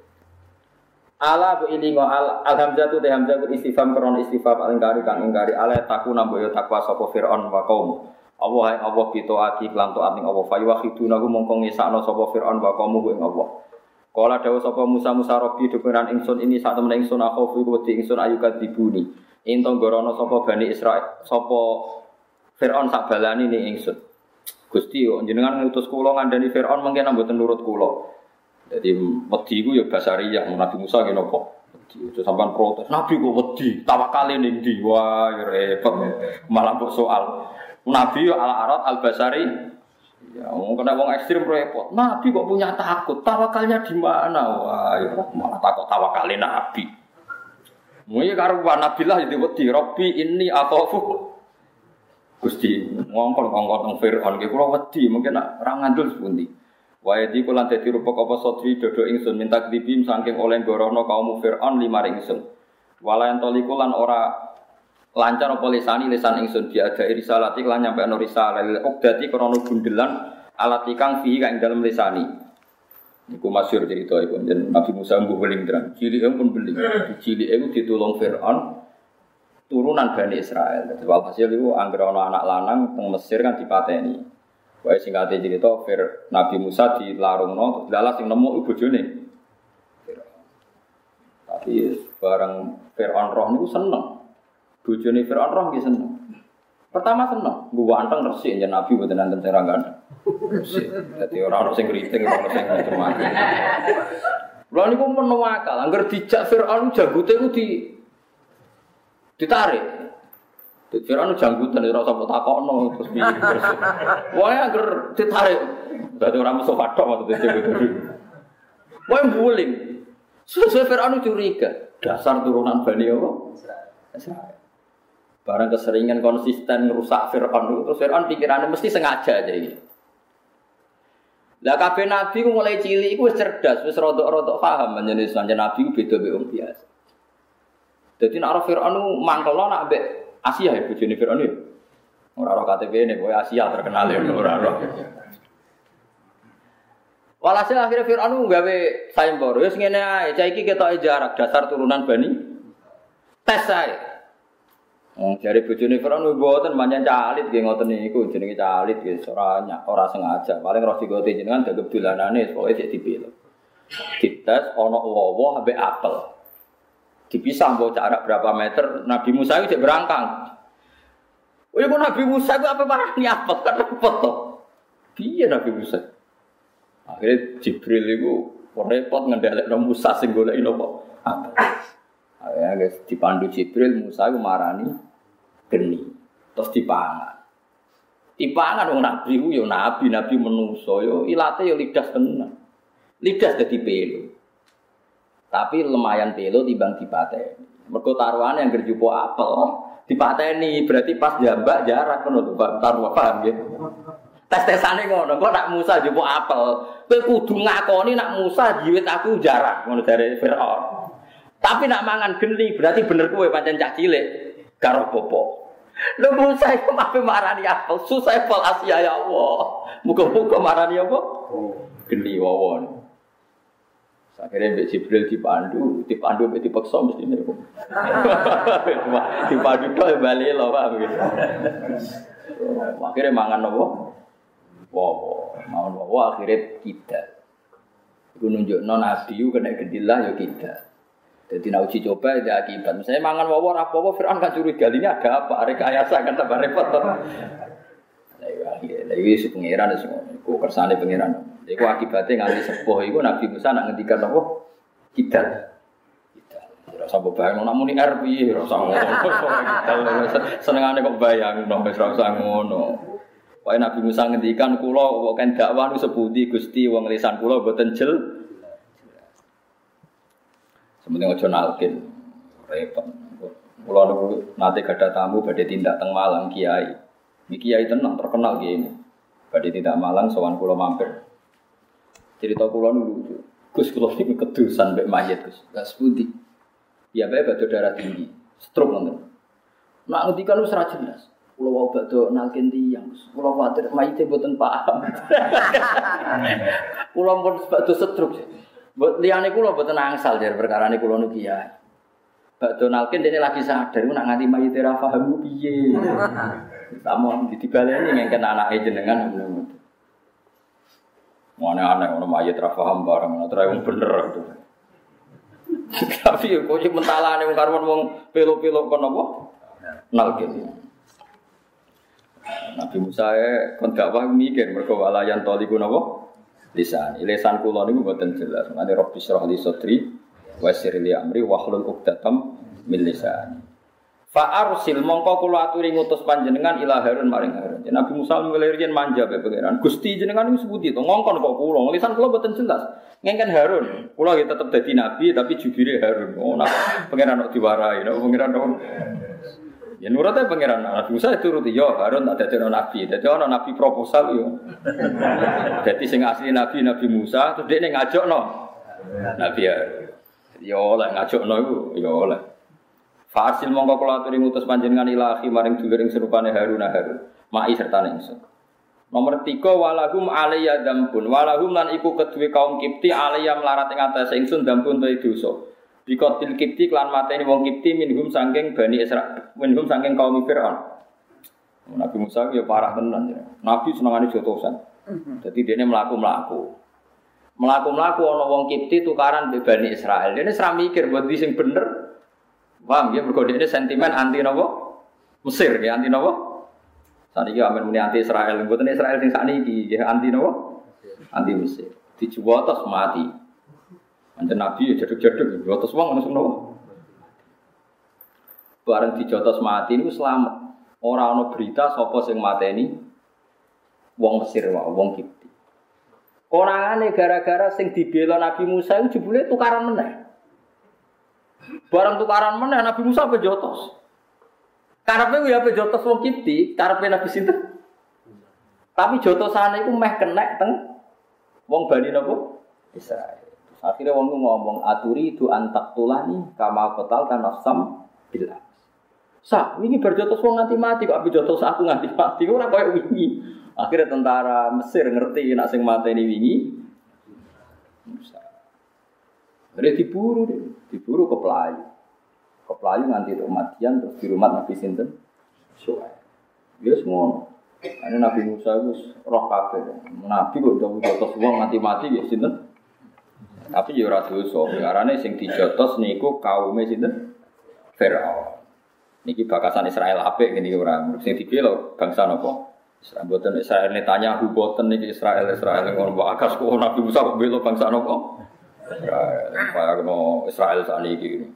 Ala bu ilingo al alhamzah tu hamzah bu istifam kron istifam alingkari kang ingkari ala taku namboyo takwa sapa Firaun wa kaum. Allah hai Allah pito ati klan taat ning Allah fa yuwahidunahu mongko ngisakno sapa Firaun wa kaum ing Allah. Kala dawuh sapa Musa Musa Rabbi dukuran ingsun ini sak temen ingsun aku kuwi wedi ingsun ayu kadibuni. Ento gorono sapa Bani Israil sapa Firaun sak balani ning ingsun. Gusti yo jenengan ngutus kula ngandani Firaun mungkin mboten nurut kula. Jadi wedi ku ya basariyah Nabi Musa napa? Wedi itu sampean protes. Nabi kok wedi, tawakale ning ndi? Wah, ya repot. Malah kok soal. Nabi yo ala arat al basari Ya, kena wong ekstrim repot. Nabi kok punya takut? Tawakalnya di mana? Wah, ya, malah takut tawakalnya Nabi. Mungkin karuan Nabi lah jadi wedi. Robbi ini atau Gusti ngongkon ngongkon nang Fir'aun ki kula wedi mungkin nak ora ngandul sepundi. Wae di kula dadi rupa apa sotri dodo ingsun minta kedibim saking oleh gorono kaum Fir'aun lima ingsun. Wala entoliku lan ora lancar apa lisani lisan ingsun dia ada risalati lan nyampe ana risalah lil uqdati krana gundelan alat ikang fihi kang dalam lisani Iku masyur cerita iku dan Nabi Musa mbuh beling terang. Cilik pun beling. Cilik itu ditulung Fir'aun turunan Bani Israel. Jadi walhasil itu angger ana anak lanang teng Mesir kan dipateni. Wae singkate cerita Fir Nabi Musa dilarungno dalah sing nemu iku bojone. Tapi bareng Fir'aun roh niku seneng. Bojone Firaun roh nggih seneng. Pertama seneng, gua anteng resik ya Nabi mboten nanten serangan. Resik. Dadi ora ono sing kriting, ora ono sing macam-macam. Lha niku penuh akal, angger dijak Firaun janggute ku di ditarik. Di Firaun janggutan ora usah takokno terus piye. Wae angger ditarik. Dadi ora mesti padha maksudnya janggute. Wae buling. Sesuai Firaun curiga, dasar turunan Bani apa? Israel. Barang keseringan konsisten merusak Fir'aun itu Fir'aun pikirannya mesti sengaja aja ini. Lah kabeh nabi ku mulai cilik iku wis cerdas, wis rodok-rodok paham menjadi sanjane nabi ku beda mbek biasa. Dadi nek Fir'aun mangkelo nak mbek Asia ya bojone Fir'aun ya. Ora ora KTP ini, boy Asia terkenal ya ora ora. Walhasil akhirnya Fir'aun gawe sayembara, wis ngene ae, cah iki ketoke jarak dasar turunan Bani. Tes ae. Oh, dari bojone Firaun mboten manjan calit nggih ngoten niku jenenge calit nggih ora ora sengaja. Paling roh digote jenengan dagem dolanane pokoke sik dipilih. Dites ana wowo ambek apel. Dipisah mbok jarak berapa meter Nabi Musa itu berangkang. Oh ya Nabi Musa itu apa parah ni apel kan repot to. Piye Nabi Musa? Akhirnya Jibril itu repot ngendhalekno Musa sing goleki napa? Apel. Ya guys, dipandu Jibril Musa itu marani geni terus dipangan. Dipangan wong nabi ku yo nabi nabi menuso yo ilate yo lidah tenan. Lidah dadi pelo tapi lumayan pelo timbang dipateni. Mergo taruhan yang gerjupo apel dipateni berarti pas jambak jarak ngono lho taruh paham ya tes-tesane ngono kok nak Musa jupo apel? Kowe kudu ngakoni nak Musa jiwit aku jarak ngono dari Firaun. Tapi nak mangan geni berarti bener kowe pancen cah karo popo Lu Musa itu mafi marani apa? Susah pol Asia ya Allah. Muka-muka marani apa? Geni wawon. Akhirnya Mbak Jibril dipandu, dipandu Mbak dipaksa mesti ini. dipandu tuh ya balik loh pak. Akhirnya mangan apa? Wawo, mangan wawo akhirnya kita. Itu nunjuk non nabi kena gedilah ya kita. Jadi nak uji coba ada akibat. Misalnya mangan wawor apa wawo Fir'aun kan curiga ini ada apa? Rekayasa kan tambah repot. Lagi si pangeran semua. Iku kersane pangeran. Iku akibatnya nganti sepuh. Iku Nabi Musa nak ngendikan apa? Kita. Kita. sapa bayang namun ini R piye ora usah ngono. Senengane kok bayang usah ngono. Wae Nabi Musa ngendikan kula kok kan dakwah nu sepundi Gusti wong lisan kula boten jel. Sementing aja nalkin. Repot. Kula niku nate gadah tamu badhe tindak teng Malang Kiai. Iki Kiai tenang terkenal kiai ini. Badhe tindak Malang sowan kula mampir. Cerita kula niku Gus kula niku kedusan mbek mayit Gus. Gas pundi? Ya bae batu darah tinggi, stroke nonton. Nak ngendikan wis ora jelas. Kula wau badhe nalkin tiyang. Kula kuwatir mayite mboten paham. Kula pun badhe stroke. Mbok liyane kula mboten angsal jar perkara niku kula niku kiai. Badhe nalkin dene lagi sadar nak nganti mayite ra paham piye. Tamu dibaleni ngengken anake jenengan ngono. Mana aneh, orang mayat rafaham barang, terus yang bener itu. Tapi ya, kok sih mentala nih, karwan wong pelo-pelo kon apa? Nalkin. Nabi Musa ya, kon dakwah mikir, mereka walayan toli guna apa? Lisan, lisan kulo ini buatan jelas. Nanti Robbi Syrah li Sodri, Wasir li Amri, Wahlul Uqdatam min lisan. Fa'arsil mongko kula aturi ngutus panjenengan ila Harun maring Harun. Nabi Musa ngelirian manja be pangeran. Gusti jenengan wis sebuti to ngongkon kok kula. Lisan kula boten jelas. Ngengken Harun. Kula ya tetep dadi nabi tapi jubire Harun. Oh nah pangeran kok diwarai, nah, pangeran kok Ya nurutnya pangeran Nabi Musa itu turuti yo Harun tak dadi nabi. Dadi ana nabi proposal yo. Dadi sing asli nabi Nabi Musa terus dia ngajak no. Nabi Harun. Yo oleh ngajak no iku yo oleh. Fasil mongko kula aturi ngutus panjenengan ilahi maring dulur ing serupane Harun Harun. Mai serta ningsun. Nomor tiga walahum alaiya dambun walahum lan iku kedue kaum Kipti alaiya melarat ing atase ingsun dambun te dosa. Bikotil Kipti klan mateni wong Kipti minhum sangking Bani Isra minhum sangking kaum Fir'aun. Nabi Musa ya parah tenan ya. Nabi senengane jotosan. Jadi dia melaku melaku. Melaku melaku ono wong Kipti tukaran be Bani Israel. Dia serah mikir buat sing bener Paham ya? Mergo ini sentimen anti nopo? Mesir ya anti nopo? Saat ini amin muni anti Israel. Bukan Israel sing ini ya anti nopo? Anti Mesir. Dijual mati. Manjen Nabi ya jaduk-jaduk, jotos wong langsung nopo. Bareng dijotos mati ini selamat. Orang ono berita sopo sing mateni wong Mesir wae, wong Kipti. Konangane gara-gara sing dibela Nabi Musa itu jebule tukaran meneh. Barang tukaran mana Nabi Musa apa jotos? Karena ya apa jotos wong kipti, karena Nabi sinten. Tapi jotosane itu meh kena teng wong Bani napa? Israel. Akhirnya wong ngomong aturi itu antak tulani kama kotal kan nafsam bila. Sa, ini berjotos wong nganti mati kok abi jotos aku nganti mati ora koyo wingi. Akhirnya tentara Mesir ngerti nak sing mateni wingi. Musa. Jadi diburu deh, diburu ke pelayu. Ke pelayu nganti matian terus di rumah Nabi Sinten. Soalnya, dia semua. Ini Nabi Musa itu roh kafir. Nabi kok udah jotos uang mati mati ya Sinten. Tapi ya ora dosa. Karena sing dijotos niku kaume Sinten. Firaun. Niki bakasan Israel apik gini orang. Sing dibelo bangsa napa? Israel boten Israel tanya huboten niki Israel Israel ngono akas kok Nabi Musa kok belo bangsa napa? Israel. Kaya Israel saat ini.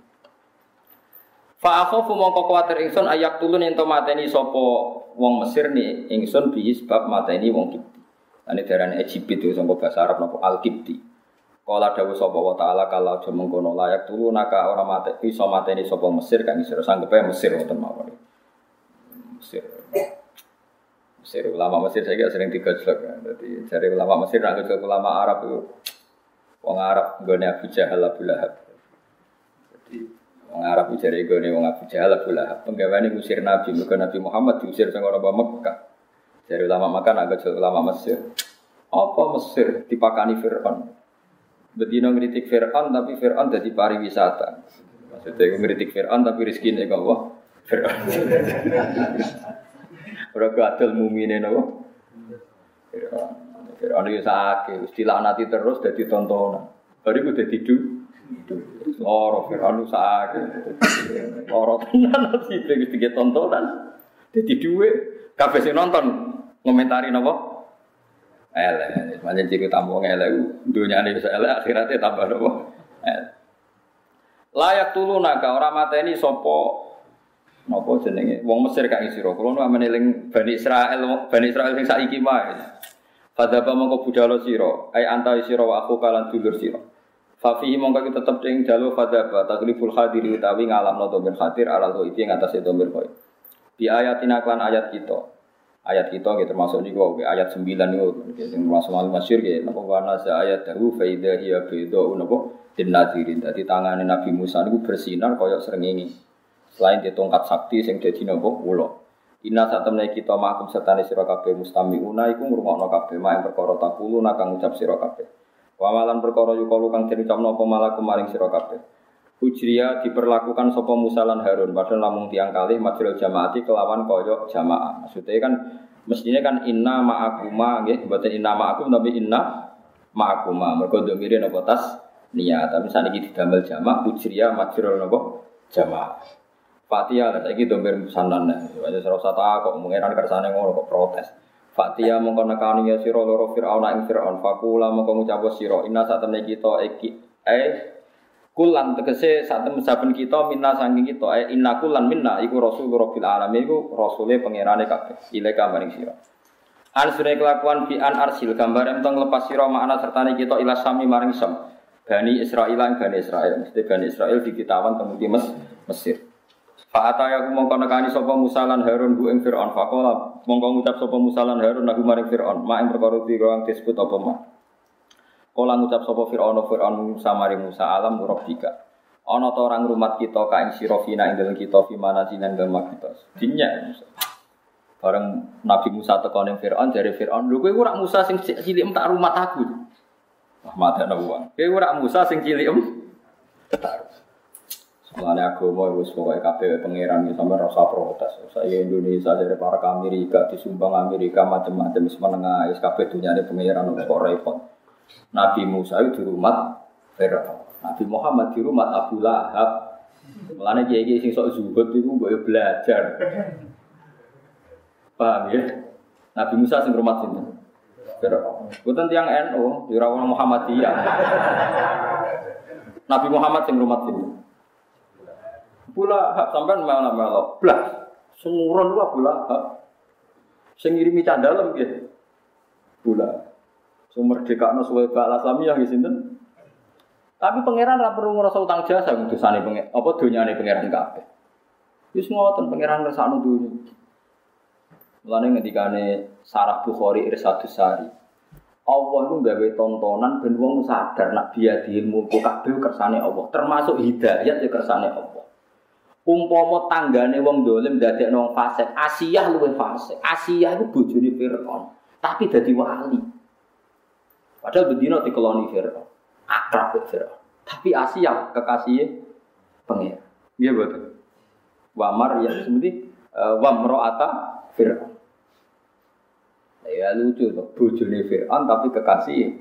Fa akhafu mongko kuwatir ingsun ayak tulun ento mateni sapa wong Mesir ni ingsun bi sebab mateni wong Kipti. Ane darane Egypt itu sangko bahasa Arab napa Al Kipti. Kala dawuh sapa wa taala kalau aja mengkono layak tulu naka ora mate iso mateni sapa Mesir kang isih sanggepe Mesir wonten mawon. Mesir. Mesir ulama Mesir saya sering digojlok ya. Jadi cari ulama Mesir nggak ulama Arab itu Wong Arab nggone Abu Jahal Abu Lahab. Jadi wong Arab jare nggone wong Abu Jahal Abu Lahab. Penggaweane ngusir Nabi, mergo Nabi Muhammad diusir sing ora Mekah. Jadi ulama makan agak jauh ulama Mesir. Apa Mesir dipakani Fir'aun? Bedino ngeritik Fir'aun tapi Fir'aun jadi pariwisata. Maksudnya ngeritik Fir'aun tapi rezeki ini gak Fir'aun. Ora gadel mumine napa? Fir'aun. Fir'aun itu sakit, nanti terus jadi tontonan. Baru itu jadi du. Loro Fir'aun itu sakit. Loro nanti begitu tontonan. Jadi kafe si nonton ngomentari nopo. Ele, macam ciri tamu ngele, dunia ini bisa ele, akhiratnya tambah nopo. Layak tulu naga orang mata ini sopo nopo jenenge? Wong Mesir kak sira kula nu amene ling Bani Israel Bani Israel sing saiki mah Fadaba mongko budalo sira. Ai antai sira wa aku kalan dulur sira. Fafihi mongko tetep ing dalu fadaba tagliful hadiri utawi ngalamno domir khatir alal itu ing atase domir koi Di ayatina klan ayat kita ayat kita gitu termasuk niku ayat 9 niku sing termasuk mal masyhur gitu napa wana ayat dahu fa idza hiya bidau napa dinadirin dadi tangane Nabi Musa niku bersinar kaya srengenge Selain di tongkat sakti sing dadi napa kula. Inna saat temen kita makum setane sira kabeh mustamiuna iku ngrungokno kabeh mak perkara takulu nakang ngucap sira kabeh. Wa malan perkara kang den ucapno apa malakum maring sira kabeh. Ujriya diperlakukan sapa Musa lan Harun padahal namung tiang kalih majrul jamaati kelawan koyok jamaah. Maksudnya kan mestinya kan inna ma'akuma nggih, mboten inna ma'akum tapi inna ma'akuma. Mergo ndomire napa tas niat. Tapi saniki didamel jamak ujriya majrul napa jamaah. Fatia lah saiki domir musanan nih. Wajah serasa tak kok mengeran kersane ngono kok protes. Fatia mongko nekani ya sira loro Firaun ing Firaun fakula mongko ngucap sira inna sak temne kita iki eh kulan tegese temne saben kita minna saking kita eh inna kulan minna iku rasul rabbil alamin iku rasule pangerane kabeh ilaika maring sira. An sure kelakuan bi an arsil gambar entong lepas sira makna sertane kita ila sami maring sam. Bani Israil lan Bani Israil. Mesti Bani Israil dikitawan temu di Mesir. Fa'ata ya mongko nekani sapa Musa lan Harun bu ing Firaun faqala mongko ngucap sapa Musa lan Harun nagu maring Firaun mak ing perkara disebut apa mak Kala ngucap sapa Firaun Firaun Musa maring Musa alam rabbika. Ana ta orang rumat kita ka ing sira fina ing dalem kita fi mana jinan dalem kita. Dinya Musa. Bareng Nabi Musa teko ning Firaun dari Firaun lho kowe ora Musa sing cilik tak rumat aku Ahmad ana wong. Kowe ora Musa sing cilik tak Mengenai agama itu sebagai KPW pangeran itu sampai rasa protes. Saya Indonesia dari para Amerika disumbang Amerika macam-macam menengah SKP dunia ini pangeran kok repot. Nabi Musa itu di rumah Fir'aun. Nabi Muhammad di rumah Abu Lahab. Mulane kiai kiai sing sok zuhud itu gue belajar. Paham ya? Nabi Musa sing rumah sini. Fir'aun. Bukan tiang NU, di Muhammadiyah. Nabi Muhammad sing rumah sini. Bula hak sampean mana melok. Blah. Sumuron lu bula hak. Sing ngirimi candalem nggih. Bula. Sumber dekakno suwe bak Islamiyah nggih sinten? Tapi pangeran ra perlu ngrasa utang jasa utusane pengen apa donyane pangeran kabeh. Wis ngoten pangeran ngersakno dunya. Mulane ngendikane Sarah Bukhari Irsadus Sari. Allah itu gawe tontonan ben wong sadar nak biadil mulku kabeh kersane Allah, termasuk hidayat ya kersane Allah. Umpama tanggane wong dolim dadekno wong fasik, Asiyah luwe fasik. Asiyah iku bojone Firaun, tapi dadi wali. Padahal bedino dikeloni Firaun. Akrab ke Firaun. Tapi Asiyah kekasihnya pengen. Iya betul. Wamar ya seperti uh, wamroata Firaun. Ya lucu tuh, bojone Firaun tapi kekasih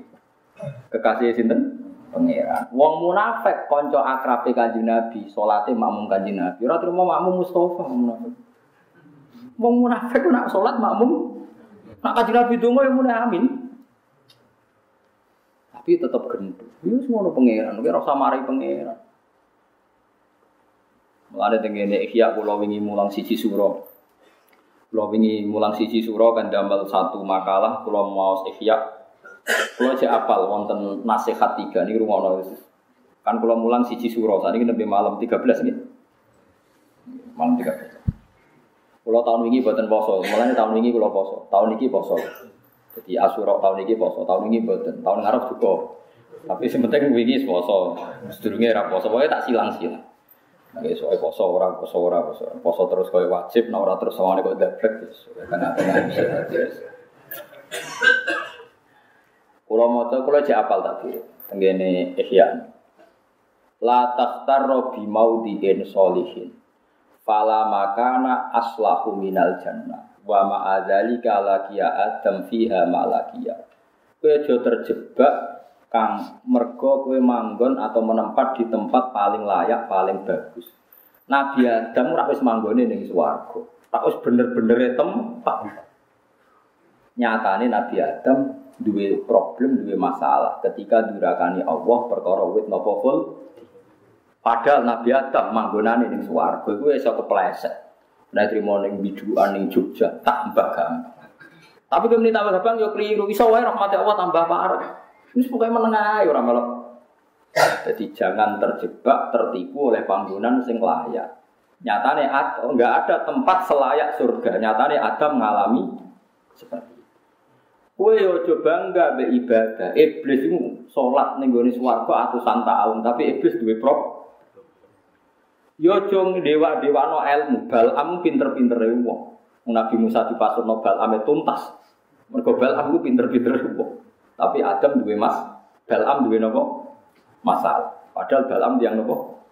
kekasih sinten? pangeran. Wong munafik konco akrabe kanjeng Nabi, salate makmum kanjeng Nabi. Ora terima makmum Mustafa munafik. Wong munafik nak salat makmum nak kanjeng Nabi donga ya muni amin. Tapi tetap gendut. Yo semono pangeran, ora usah mari pangeran. Mulane tengene ikhya kula wingi mulang siji sura. Kula wingi mulang siji sura kan damel satu makalah kula mau ikhya kalau aja apal wonten nasihat tiga ini rumah Kan kalau mulang siji suro, saat ini lebih malam 13 nih. Malam 13. Kalau tahun ini buatan poso, mulanya tahun ini kalau poso, tahun ini poso. Jadi asurok tahun ini poso, tahun ini buatan, tahun ngarep juga. Tapi sementing wingi poso, sedurunge ra poso, pokoknya tak silang-silang. Nggih soal poso ora poso ora poso. Poso terus koyo wajib, nek ora terus sawane kok dablek wis. Tengah-tengah bisa Kulo maca kulo jek apal tadi. Tenggene Ihya. La takhtarra bi maudhi'in solihin. Fala makana aslahu minal jannah. Wa ma'adzalika lakiya adam fiha ma'lakiya. Kowe aja terjebak kang mergo kowe manggon atau menempat di tempat paling layak, paling bagus. Nabi Adam ora wis manggone ning swarga. Tak wis bener-bener tempat. Nyatane Nabi Adam duwe problem, duwe masalah ketika durakani Allah perkara wit napa. Padahal Nabi Adam manggonane ning swarga iku iso kepleset. Nek trimo ning biduan ning Jogja tambah gampang. Tapi kemudian tambah gampang yo keliru. Iso wae rahmat Allah tambah parah. Wis pokoke menengah ae ora melok. Jadi jangan terjebak tertipu oleh panggonan sing layak. Nyatane enggak ada tempat selayak surga. Nyatane Adam mengalami seperti itu. Kue yo coba enggak be ibadah. Iblis itu sholat ning gone swarga atusan tahun, tapi iblis duwe prop Yo jong dewa dewa no ilmu, Balam pinter-pinter wong. Nabi Musa dipasut no Balam tuntas. Mergo Balam ku pinter-pinter wong. Tapi Adam duwe mas, Balam duwe nopo? Masalah. Padahal Balam yang nopo?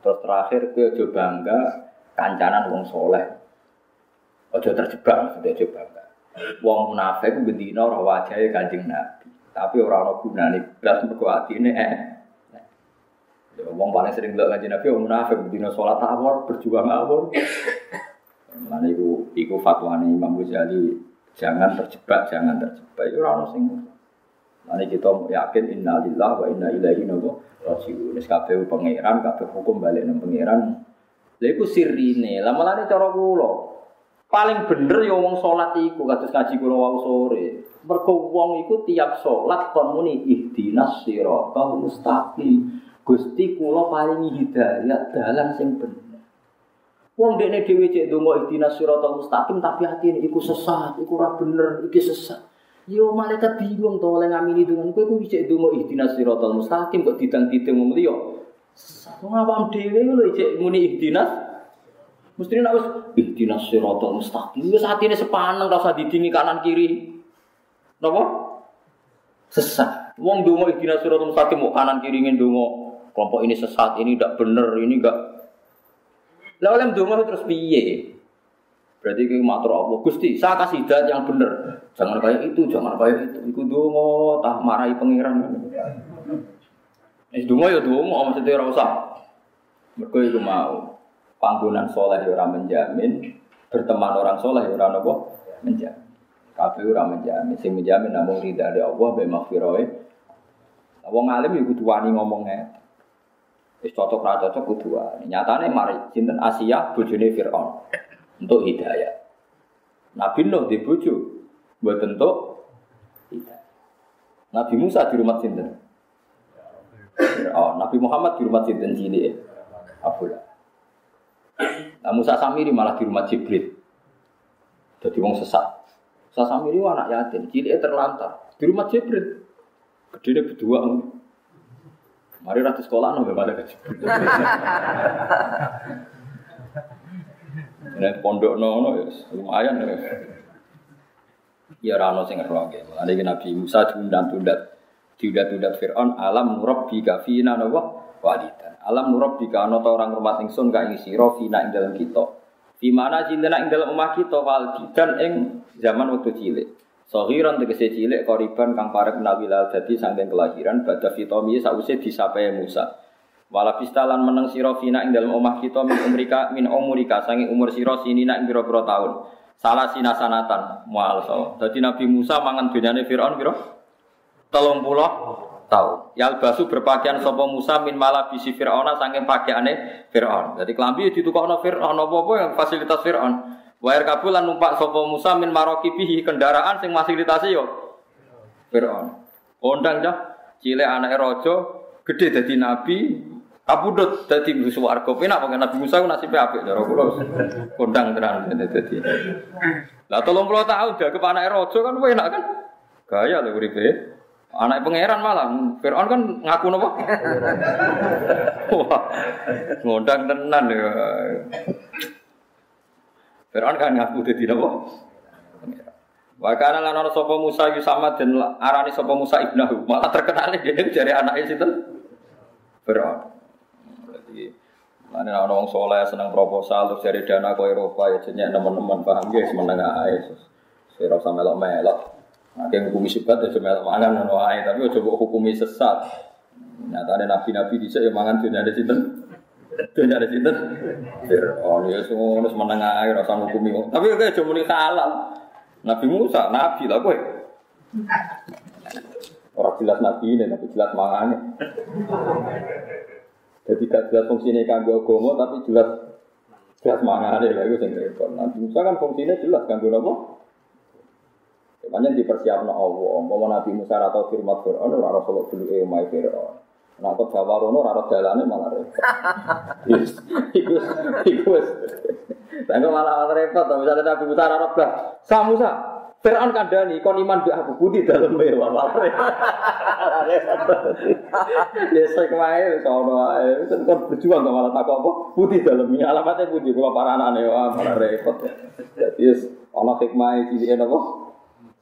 Terus terakhir ke ojo bangga kancanan wong soleh. Ojo terjebak, sudah coba bangga. Wong munafik bendina ora wajahe Kanjeng Nabi. Tapi ora ana gunane blas mergo atine eh Ya, wong paling sering bilang ngaji Nabi, wong munafik, berdina sholat awal, berjuang awal. Mana iku, iku nih Imam Ghazali, jangan terjebak, jangan terjebak. Itu orang sing. Mana kita yakin inna lillah wa inna ilaihi rajiun. Ini kabeh pangeran, kabeh hukum balik nang pangeran. Lha iku sirine, lama lama cara kula. Paling bener ya wong salat iku kados ngaji kula wau sore. Mergo wong iku tiap salat kon muni ihdinas siratal mustaqim. Gusti kula paringi hidayah dalan sing bener. Wong dekne dhewe cek donga ihdinas siratal mustaqim tapi atine iku sesat, iku ora bener, iki sesat. Yo malaikat bingung to oleh ngamini dengan kowe kuwi cek donga ihdinas siratal mustaqim kok didang-didang wong liya. Sesat. Wong awam dhewe lho cek muni ihdinas Mesti nek wis ihdinas siratal mustaqim wis atine sepaneng ora usah didingi kanan kiri. Napa? Sesat. Wong donga ihdinas siratal mustaqim kok kanan kiri ngene kelompok ini sesat, ini tidak benar, ini enggak. Lah oleh donga terus piye? Berarti kita matur Allah, Gusti, saya kasih hidayat yang benar. Jangan kayak itu, jangan kayak itu. Iku donga tah marahi pangeran. Eh donga ya donga, maksudnya ora usah. Mergo iku mau panggonan soleh ya ora menjamin, berteman orang soleh ya ora napa menjamin. Kabeh ora menjamin, sing menjamin namung ridha Allah be maghfirah. Wong alim ya kudu wani ngomongnya. Wis cocok ra cocok kudu wae. Nyatane mari sinten Asia bojone Firaun untuk hidayah. Nabi Nuh di bojo buat tentu hidayah. Nabi Musa di rumah sinten? Oh, Nabi Muhammad di rumah sinten cilik Abdullah. Nah, Musa Samiri malah di rumah Jibril. Jadi wong sesat. Musa Samiri anak yatim, cilik terlantar di rumah Jibril. Gedene berdua Mari ratu sekolah no pada gaji. Nek pondok no no ya lumayan ya. Ya rano sing ngeroke. Mulane Nabi Musa diundang-tundat diundat-undat Fir'aun alam nurab bika fina nawa walidan. Alam nurab bika ana orang rumah ingsun ka ing sira fina ing dalam kita. Di mana cintana ing dalam omah kita walidan ing zaman waktu cilik. Sohiran tegese cilik koriban kang parek nawilal dadi sangking kelahiran badha fitomi sause disapai Musa. Wala pistalan meneng sira fina ing dalam omah kita min umrika min umurika sange umur sira sinina ing pira-pira taun. Salah sinasanatan mual so. Dadi Nabi Musa mangan dunyane Firaun pira? 30 tahun. Yal basu berpakaian sapa Musa min malah bisi Firauna sange pakaiane Firaun. Dadi klambi ditukokno Firaun apa-apa yang fasilitas Firaun. Wair kabulan numpak sopo Musa min maroki bihi kendaraan sing fasilitasi yo. Fir'aun. Kondang cah, cile anak rojo, gede jadi nabi, kabudut jadi musuh warga. Penak pakai Nabi Musa ku nasibnya apik cara kula. Kondang tenan dadi. Lah 30 tahun jaga anak rojo kan enak kan? Gaya lho uripe. Anak pangeran malah, Fir'aun kan ngaku nopo? Wah, ngondang tenan ya. Fir'aun kan ngaku dadi napa? Wa kana lan ana sapa Musa sama dan arani sapa Musa ibnahu. Malah terkenal dia dari anaknya sinten? Fir'aun. Jadi mana ana wong saleh seneng proposal terus cari dana ke Eropa ya jenenge teman-teman paham guys menengah ae. Sira usah melok-melok. Akeh hukumi sebat ya melok mangan ae tapi aja hukumi sesat. Nyatane nabi-nabi dhisik ya mangan dunyane sinten? Dunia ada cinta. Oh, ya semua menengah air rasa hukumi. Tapi kayak cuma halal. Nabi Musa, Nabi lah gue. Orang jelas Nabi ini, tapi jelas mangannya. Jadi gak jelas fungsinya kanggo agama tapi jelas jelas ada lagi sing repot. Nabi Musa kan fungsinya jelas kanggo apa? Makanya dipersiapkan Allah. Mau Nabi Musa atau firman Fir'aun, ora rasul dulu eh mai Fir'aun. Nah, kok Jawa rono raro jalannya malah repot. Iku, iku, Tengok malah repot. Misalnya Nabi Musa raro bah, Sa Musa, Fir'aun kandani, kon iman bi aku budi dalam mewah malah Desa kemarin, sono ae, kon berjuang gak malah takut apa? Budi dalam alamatnya budi, kalau para anak wah malah repot. Jadi, Allah hikmah cilik apa?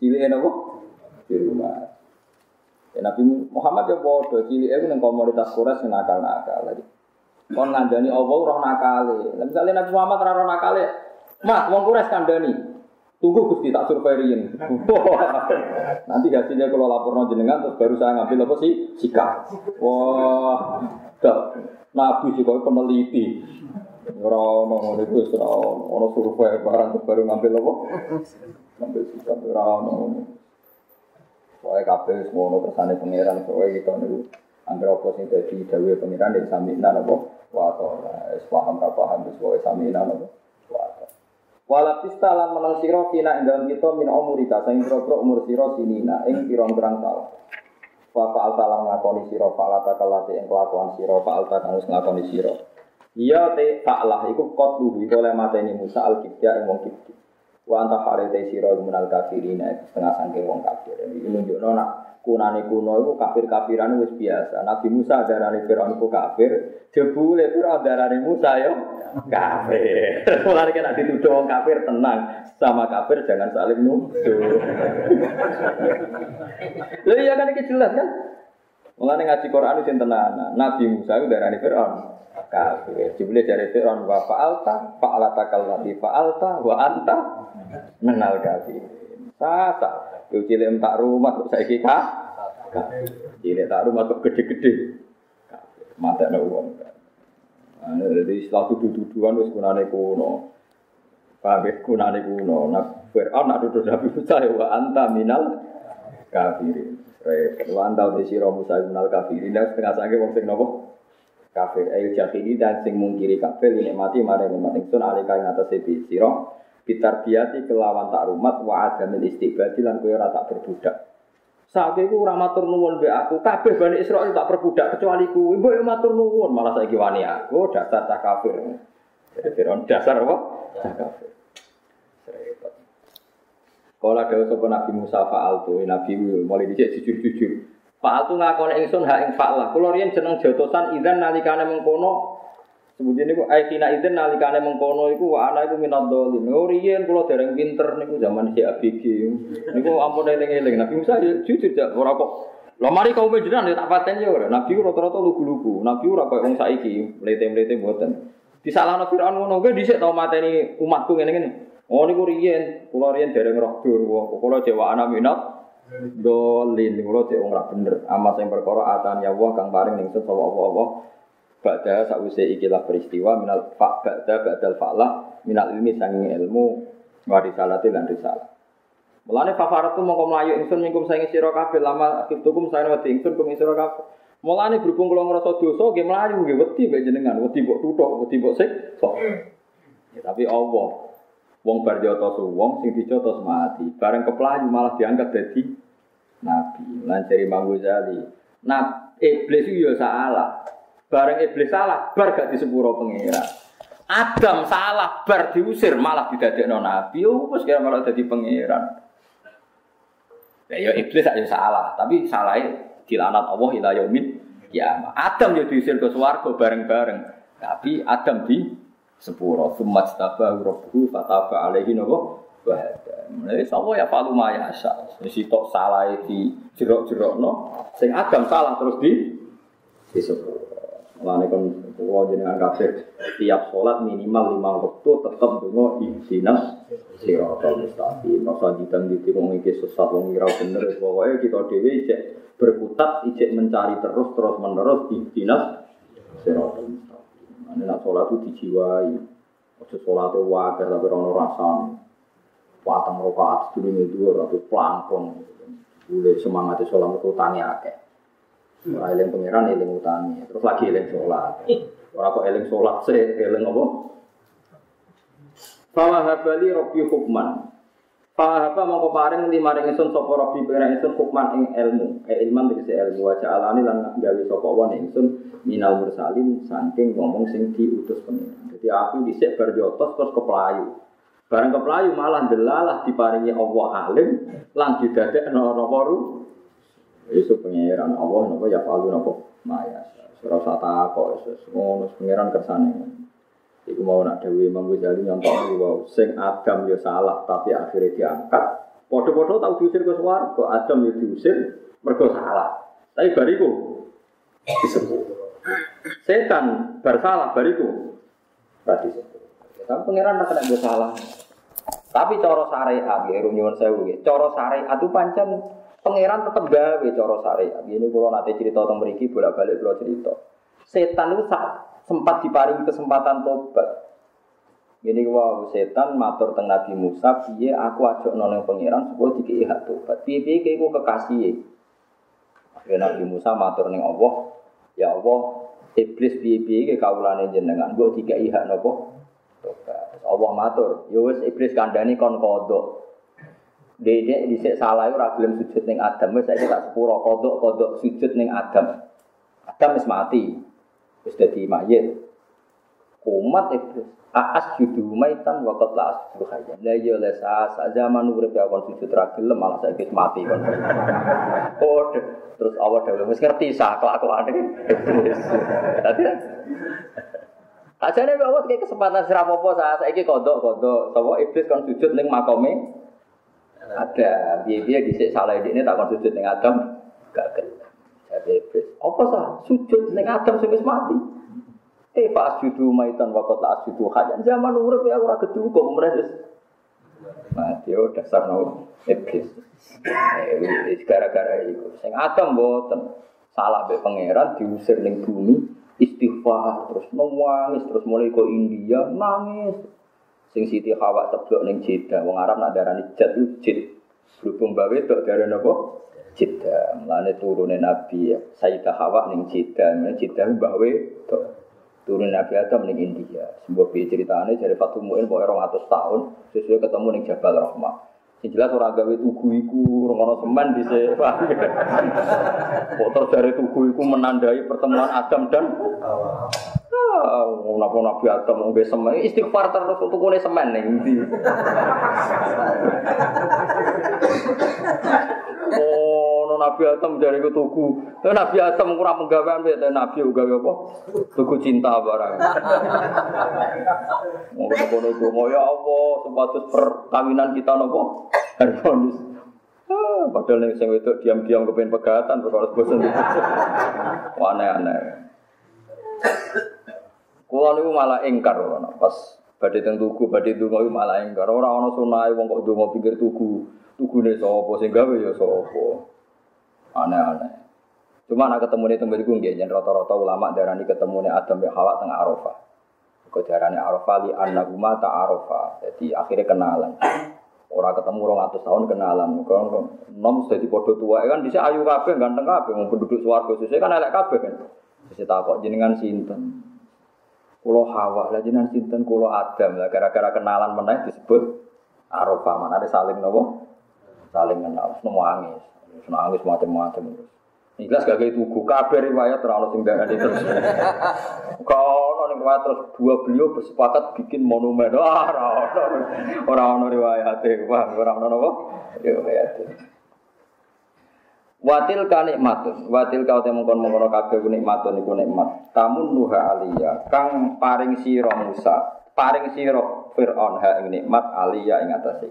Cilik apa? Di rumah. Ya, Nabi Muhammad ya bodoh, cilik itu yang komoditas kuras yang nakal-nakal lagi. Kon ngandani Allah roh nakale. Lah misalnya Nabi Muhammad ora roh nakale, Mas, wong kuras kandani. Tunggu Gusti tak surveiin. Nanti hasilnya kalau lapor jenengan terus baru saya ngambil apa sih sikap. Wah, dah Nabi juga peneliti. Ora ono ngono iku ora ono survei barang baru ngambil apa? Ngambil sikap ora. Soalnya kabeh semua ono kersane pangeran, soalnya kita niku angger apa sing dadi dawuhe pangeran nek samina napa wa ta. Wis paham ra paham wis wae samina napa wa ta. Wala pistalan menang sira kina ing dalem kita min umurika sing pira umur sira sinina ing pirang-pirang taun. Wa fa'al talam ngakoni sira fa'alata kalate ing kelakuan sira fa'alta kang wis ngakoni sira. Iya te fa'lah iku qatlu iku oleh mateni Musa al-Kibya ing wong Kibya. Wa anta harite sira minal kafirin setengah sangking wong kafir. Ini nunjukno nak kunane kuno iku kafir-kafiran wis biasa. Nabi Musa darane Firaun iku kafir, jebule Firaun darane Musa yo kafir. Mulane kena dituduh wong kafir tenang, sama kafir jangan saling nuduh. Lha iya kan iki jelas kan? Mulane ngaji Quran sing tenanan. Nabi Musa iku darane Firaun kafir. Jebule dari Firaun wa fa'alta fa'alata kallati fa'alta wa anta menal kafir. Sasa, yo cilik tak rumah kok saiki ka. Cilik tak rumah kok gede-gede. Mata ada uang. Jadi setelah tuduh-tuduhan wis kunane kuno. Paham kuno. Nah, Fir'aun nak duduk Nabi Musa wa anta minal kafirin. Repot. Wa anta uti sira Musa minal kafirin. Dan setengah sange wong sing nopo? Kafir. Ayo jahili dan sing mungkiri kafir ini mati mare nikmat ingsun alika ing atase sira bitarbiati kelawan takrumat wa adamil istiqbal lan kowe ora tak berbudak. Saiki ku ora nuwun mbek aku, kabeh Bani Israil tak berbudak kecuali ku. Mbok matur nuwun, malah saiki wani aku dasar tak kafir. Jadi Firaun dasar apa? Tak kafir. Repot. Kala dawuh sapa Nabi Musa fa'al tu, Nabi mulai dicek jujur-jujur. Fa'al tu ngakoni ingsun hak ing fa'lah. Kula riyen jeneng jotosan idzan nalikane mengkono Sebutin niku aikina itu nalikane mengkono iku wa ana iku minad dolin. Oh riyen kula dereng pinter niku zaman si ABG. Niku ampun eling-eling. Nabi Musa jujur jak ora kok. Lah mari kaum jenengan tak paten ya ora. Nabi rata-rata lugu-lugu. Nabi ora koyo wong saiki, mlete-mlete mboten. Disalahno Firaun ngono kuwi dhisik tau mateni umatku ngene-ngene. Oh niku riyen, kula riyen dereng roh dur. Kula jewa ana minat dolin kula cek wong bener. Amas sing perkara atan ya Allah kang paring ning sapa Allah Ba'da sakwise ikilah peristiwa minal fa' ba'da ba'dal fa'lah minal ilmi sanging ilmu wa risalati lan risalah. Mulane fafaratu mongko mlayu ingsun mingkum saing sira kabeh lama akibtukum saen wedi ingsun kum sira kabeh. Mulane berhubung kula ngrasa dosa nggih mlayu nggih wedi mbek jenengan, wedi mbok tuthuk, wedi mbok sik. Ya, tapi Allah wong bar jotos wong sing dijotos mati, bareng keplayu malah diangkat dadi nabi. Lan cari Imam Ghazali. Nah, iblis itu ya salah. Bareng iblis salah, bar gak disepuro pengira. Adam salah, bar diusir malah didadekno nabi. Oh, wis kira malah dadi pangeran. Ya, iblis aja salah, tapi salahnya dilanat Allah ila kiamah. Adam ya diusir ke swarga bareng-bareng. Tapi Adam di sepuro sumat tabahu rabbuhu fataba alaihi nawa wahada. Mulai sapa ya falu maya asa. Sitok salah di jerok-jerokno, sing Adam salah terus di di sepuro. Mulane kon kula jenengan kafir tiap sholat minimal lima waktu tetap donga ihdinas siratal mustaqim. Masa ditang di wong iki sesat wong ora bener pokoke kita dhewe cek berkutat ijek mencari terus terus menerus ihdinas siratal mustaqim. Ane nak sholat itu dijiwai. Ojo sholat itu wajar tapi ono rasane. Watang rokaat sedurunge dhuwur atau pelan-pelan. Boleh semangat sholat itu tanya akeh. Ora eling pangeran eling utami, terus lagi eling sholat. Ora kok eling sholat sih, eling apa? Fawahabali Rabbi hukman. Fahaba mongko paring li maring ingsun sapa Rabbi pengen ingsun hukman ing ilmu. Eh ilman tegese ilmu wa ja'alani lan gawe sapa wa ingsun minal mursalin saking ngomong sing diutus pengiran. Jadi aku dhisik bar jotos terus keplayu. Barang keplayu malah delalah diparingi Allah alim lan didadekno napa ru. Isu pengiran Allah napa ya palu napa maya. Ora usah takok ngono pengiran kersane. Iku mau nak Dewi Imam Ghazali nyontok wow, sing Adam ya salah tapi akhirnya diangkat. Podo-podo tahu diusir ke kok Adam ya diusir mergo salah. Tapi bariku disebut. Setan bersalah bariku berarti. Tapi pangeran nak kena salah. Tapi coro syariat, ya nyuwun sewu ya. Coro syariat itu pancen pangeran tetep gawe coro syariat. Ini kalau nanti cerita tentang meriki bolak-balik kalau cerita. Setan itu sempat diparingi kesempatan tobat. Ini wow setan matur teng Nabi Musa, piye aku ajak noneng pangeran supaya dikei hak tobat. Piye piye keiku kekasih. Akhirnya Nabi Musa matur neng Allah, ya Allah, iblis piye piye ke kaulane jenengan, mbok dikei hak nopo tobat. Allah matur, ya wis iblis kandhani kon kodok. Dede dhisik salah ora gelem sujud ning Adam, wis saiki tak sepuro kodok-kodok sujud ning Adam. Adam wis mati. Wis dadi mayit. Umat iblis. Aas judu maitan wakat la asjudu hayyan. Lah iya les as zaman urip ya kon sujud ra gelem malah saiki mati kon. Oh, terus awak dhewe wis ngerti sah kelakuane iblis. Dadi Ajane Allah kayak kesempatan sira apa saya saiki kodok-kodok sapa iblis kon sujud ning makome ada biaya dhisik salah ini tak kon sujud Adam gak gelem. Iblis. Apa sah? Sujud ning Adam sing mati. Eh pas judu maitan wakot la judu hajan zaman urip ya ora gedu kok mres. Mati yo dasar no iblis. Eh gara-gara iku. Sing Adam mboten salah be pangeran diusir ning bumi istighfar terus nangis terus mulai ke India nangis sing Siti Hawa ceblok ning Jeddah wong Arab nak darani jad jid berhubung bawe tok darane apa Jeddah. Mulane turune Nabi Sayyidah Hawa ning Jeddah. Jeddah mbahwe turun Nabi Adam ning India. Sebuah piye ceritane dari Fatul Mu'in pokoke 200 tahun sesuai ketemu ning Jabal Rahmah. Sing jelas ora gawe tugu iku ngono semen dhisik. Kok terjare tugu iku menandai pertemuan Adam dan Hawa. Ah, napa Nabi Adam ngombe semen istighfar terus untuk kune semen ning ndi. Oh, Nabi Adam dari itu tugu. Nabi Adam kurang menggawean ya, Nabi juga apa? Tugu cinta barang. Mau kono mau ya Allah, sebatas perkawinan kita nopo harmonis. Ah, padahal nih saya itu diam-diam kepengen pegatan, harus bosan. Aneh-aneh. Kulo niku malah ingkar pas badhe teng tugu, badhe donga malah ingkar. Ora ana sunah wong kok donga pinggir tugu. Tugune sapa sing gawe ya sapa. Aneh-aneh. Cuma nak ketemu nih tempat itu nggak, rata-rata ulama darani ketemu nih Adam bin Hawa tengah Arafah. Darani Arafah li annahuma ta Arafah. Jadi akhirnya kenalan. Orang ketemu orang atas tahun kenalan. Kalau nom sudah di tua kan bisa ayu kafe ganteng kafe mau penduduk suwargo sesuai kan elek kafe kan. Bisa takut jenengan sinten. Kulo Hawa lah jenengan sinten kulo Adam lah gara-gara kenalan menaik disebut Arafah mana ada saling nopo saling kenal, semua nangis, nangis macam-macam. Ikhlas gak kayak tugu, kabar riwayat terlalu darah itu terus. Kalau ning riwayat terus dua beliau bersepakat bikin monumen. Wah, orang orang riwayat wah orang orang apa? Riwayat. Watil ka nikmatun, watil ka utem mongkon mongkon kabeh nikmatun iku nikmat. Tamun nuha aliyah, kang paring sira Musa, paring sira Fir'aun ha ing nikmat aliyah ing atase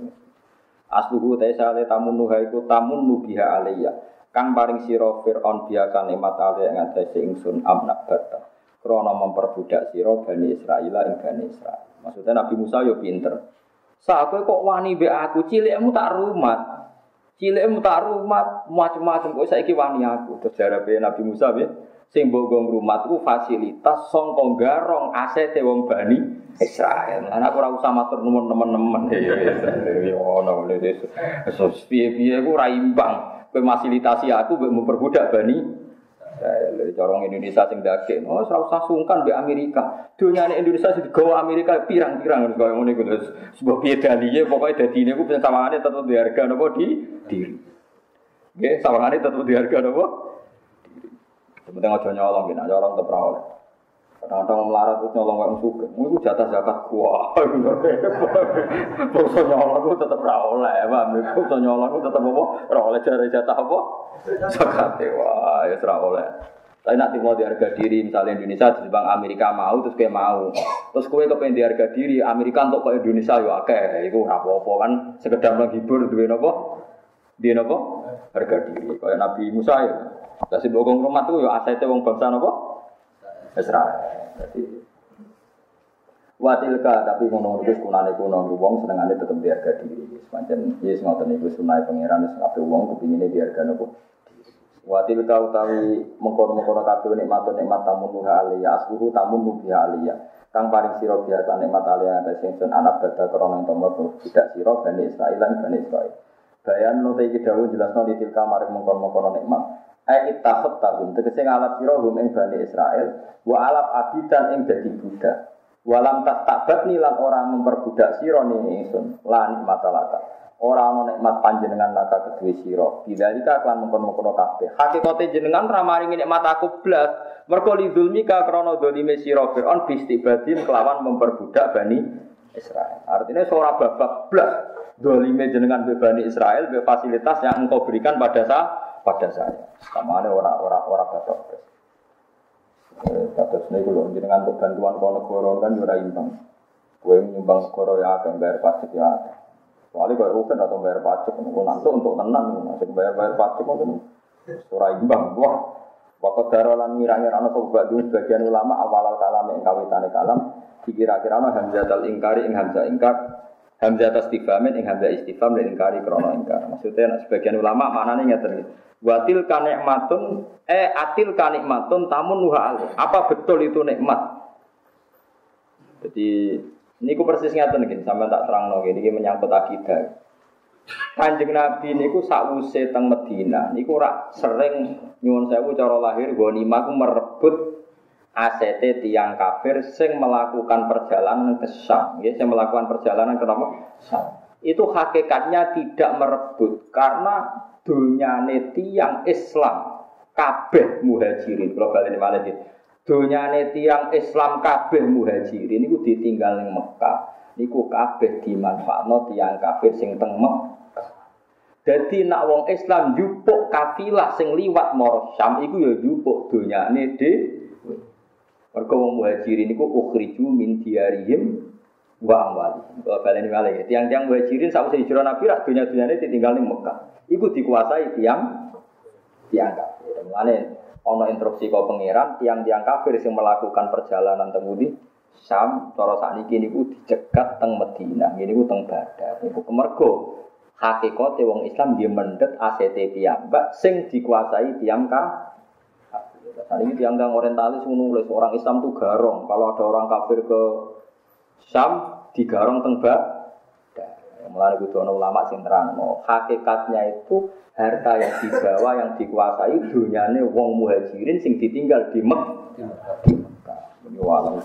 Asluhu ta sale tamun nuha iku tamun nubiha alaiya. Kang paring sira Firaun biasa nikmat alaiya ing atase ingsun amnak bata. Krana memperbudak sira Bani Israil ing Bani Israil. Maksudnya Nabi Musa yo pinter. Sa kok wani mbek aku cilikmu tak rumat. Cilikmu tak rumat macam-macam kok saiki wani aku. Terus jarabe Nabi Musa piye? Sing rumat ku fasilitas sangka garong asete wong Bani Israel. Anak ora usah matur teman-teman. Ya ono ngene So piye-piye ku ora imbang. Kowe fasilitasi aku mbok memperbudak Bani Israel. Corong Indonesia sing daging, oh ora usah sungkan di Amerika. Dunyane Indonesia sing digawa Amerika pirang-pirang harus kaya ngene iku sebuah piye daliye pokoke dadi niku sawangane tetep di harga napa di diri. Nggih, sawangane tetep di harga? Penting aja nyolong, nek nyolong tetep ora oleh. Kadang-kadang melarat itu nyolong wong suka. Itu jatah zakat gua. Bangsa nyolong itu tetap ra oleh, paham? Bangsa nyolong itu tetap apa? Ra oleh jare jatah apa? Zakat wah, ya ra oleh. Tapi nanti mau di harga diri, misalnya Indonesia di Bang Amerika mau, terus kayak mau. Terus kue kepengen di harga diri, Amerika untuk ke Indonesia ya oke, itu apa-apa kan, sekedar menghibur, duit apa? Dia apa? Harga diri. Kayak Nabi Musa ya. Kasih bokong rumah tuh ya asetnya wong bangsa apa? Israel. Jadi watilka tapi ngono terus kunane kuno wong senengane tetep diharga diri. Semacam yes ngoten niku sunai pangeran wis kabeh wong kepingine diharga nopo. Watilka utawi mengkono-mengkono kabeh nikmat nikmat tamun nuha aliyah asbuhu tamun nuha aliyah. Kang paring sira biasa nikmat aliyah ta sing sun anak bada krana tomo tidak sira bani Israil lan bani Israil. Bayan note iki dawuh jelasno di tilka maring mengkono-mengkono nikmat. Ai ittakhot tahum tegese ngalap sira hum ing Bani Israel wa alap abidan ing dadi budak. Walam tak tabat lan orang memperbudak sira ning ingsun lan matalaka. Ora ana nikmat panjenengan laka kedue sira. Bidzalika kan mengkon-mengkon kabeh. Hakikate jenengan ra maringi nikmat aku blas. Mergo lidzulmika krana dolime sira Firaun bistibadin kelawan memperbudak Bani Israel. Artinya seorang babak blas dolime jenengan Bani Israel be fasilitas yang engkau berikan pada saya pada saya. Sama ada orang-orang orang batok. Batok ini kalau dengan bantuan kau negara kan jurah imbang. Gue nyumbang negara ya akan bayar pajak ya. Soalnya kalau rugen atau bayar pajak, nanti untuk tenang, masih bayar bayar pajak mungkin surah imbang. Wah, Waktu darolan ngira-ngira ana sobat dulu sebagian ulama awal al kalam yang kawitane kalam dikira-kira ana hamzatul ingkari ing hamzah ingkar hamzah tasdifamin ing hamzah istifam dan ingkari krono ingkar. Maksudnya sebagian ulama maknanya ngeten Watil kanikmatun eh atil kanikmatun tamun nuha alih. Apa betul itu nikmat? Jadi ini ku persis ngeten gini, sampai tak terang lagi, ini menyangkut akidah. Kanjeng Nabi niku sakwuse teng Medina niku rak sering nyuwun sewu cara lahir ghanimah ku merebut ACT tiang kafir sing melakukan perjalanan ke Syam, ya, sing melakukan perjalanan ke Syam. Itu hakikatnya tidak merebut karena dunyane tiang Islam kabeh muhajirin. Kalau balik malah. Dunyane tiang Islam kabeh muhajirin niku ditinggal ning Mekah. Niku kabeh dimanfaatno tiang kafir sing teng Mekah. Jadi nak wong Islam jupuk kafilah sing liwat moro Syam iku ya jupuk donyane de Mergo wong muhajirin niku ukhriju min diarihim wa amwali. Kalau baleni malih tiang-tiang muhajirin sawise hijrah Nabi rak dunya-dunyane ditinggal ning Mekah. Iku dikuasai tiang tiang kafir. Mulane ana instruksi kau pangeran tiang-tiang kafir yang melakukan perjalanan temudi Sam cara sakniki niku dicegat teng Madinah, niku teng Badar. Niku kemergo hakikate wong Islam dia mendet ACT piyambak sing dikuasai tiang kafir. Nah, ini tiang orientalis menulis orang Islam tuh garong. Kalau ada orang kafir ke Sam, digarong teng Mulai itu ulama sing terang, hakikatnya itu harta yang dibawa yang dikuasai dunyane wong muhajirin sing ditinggal di Mekah. Ini walau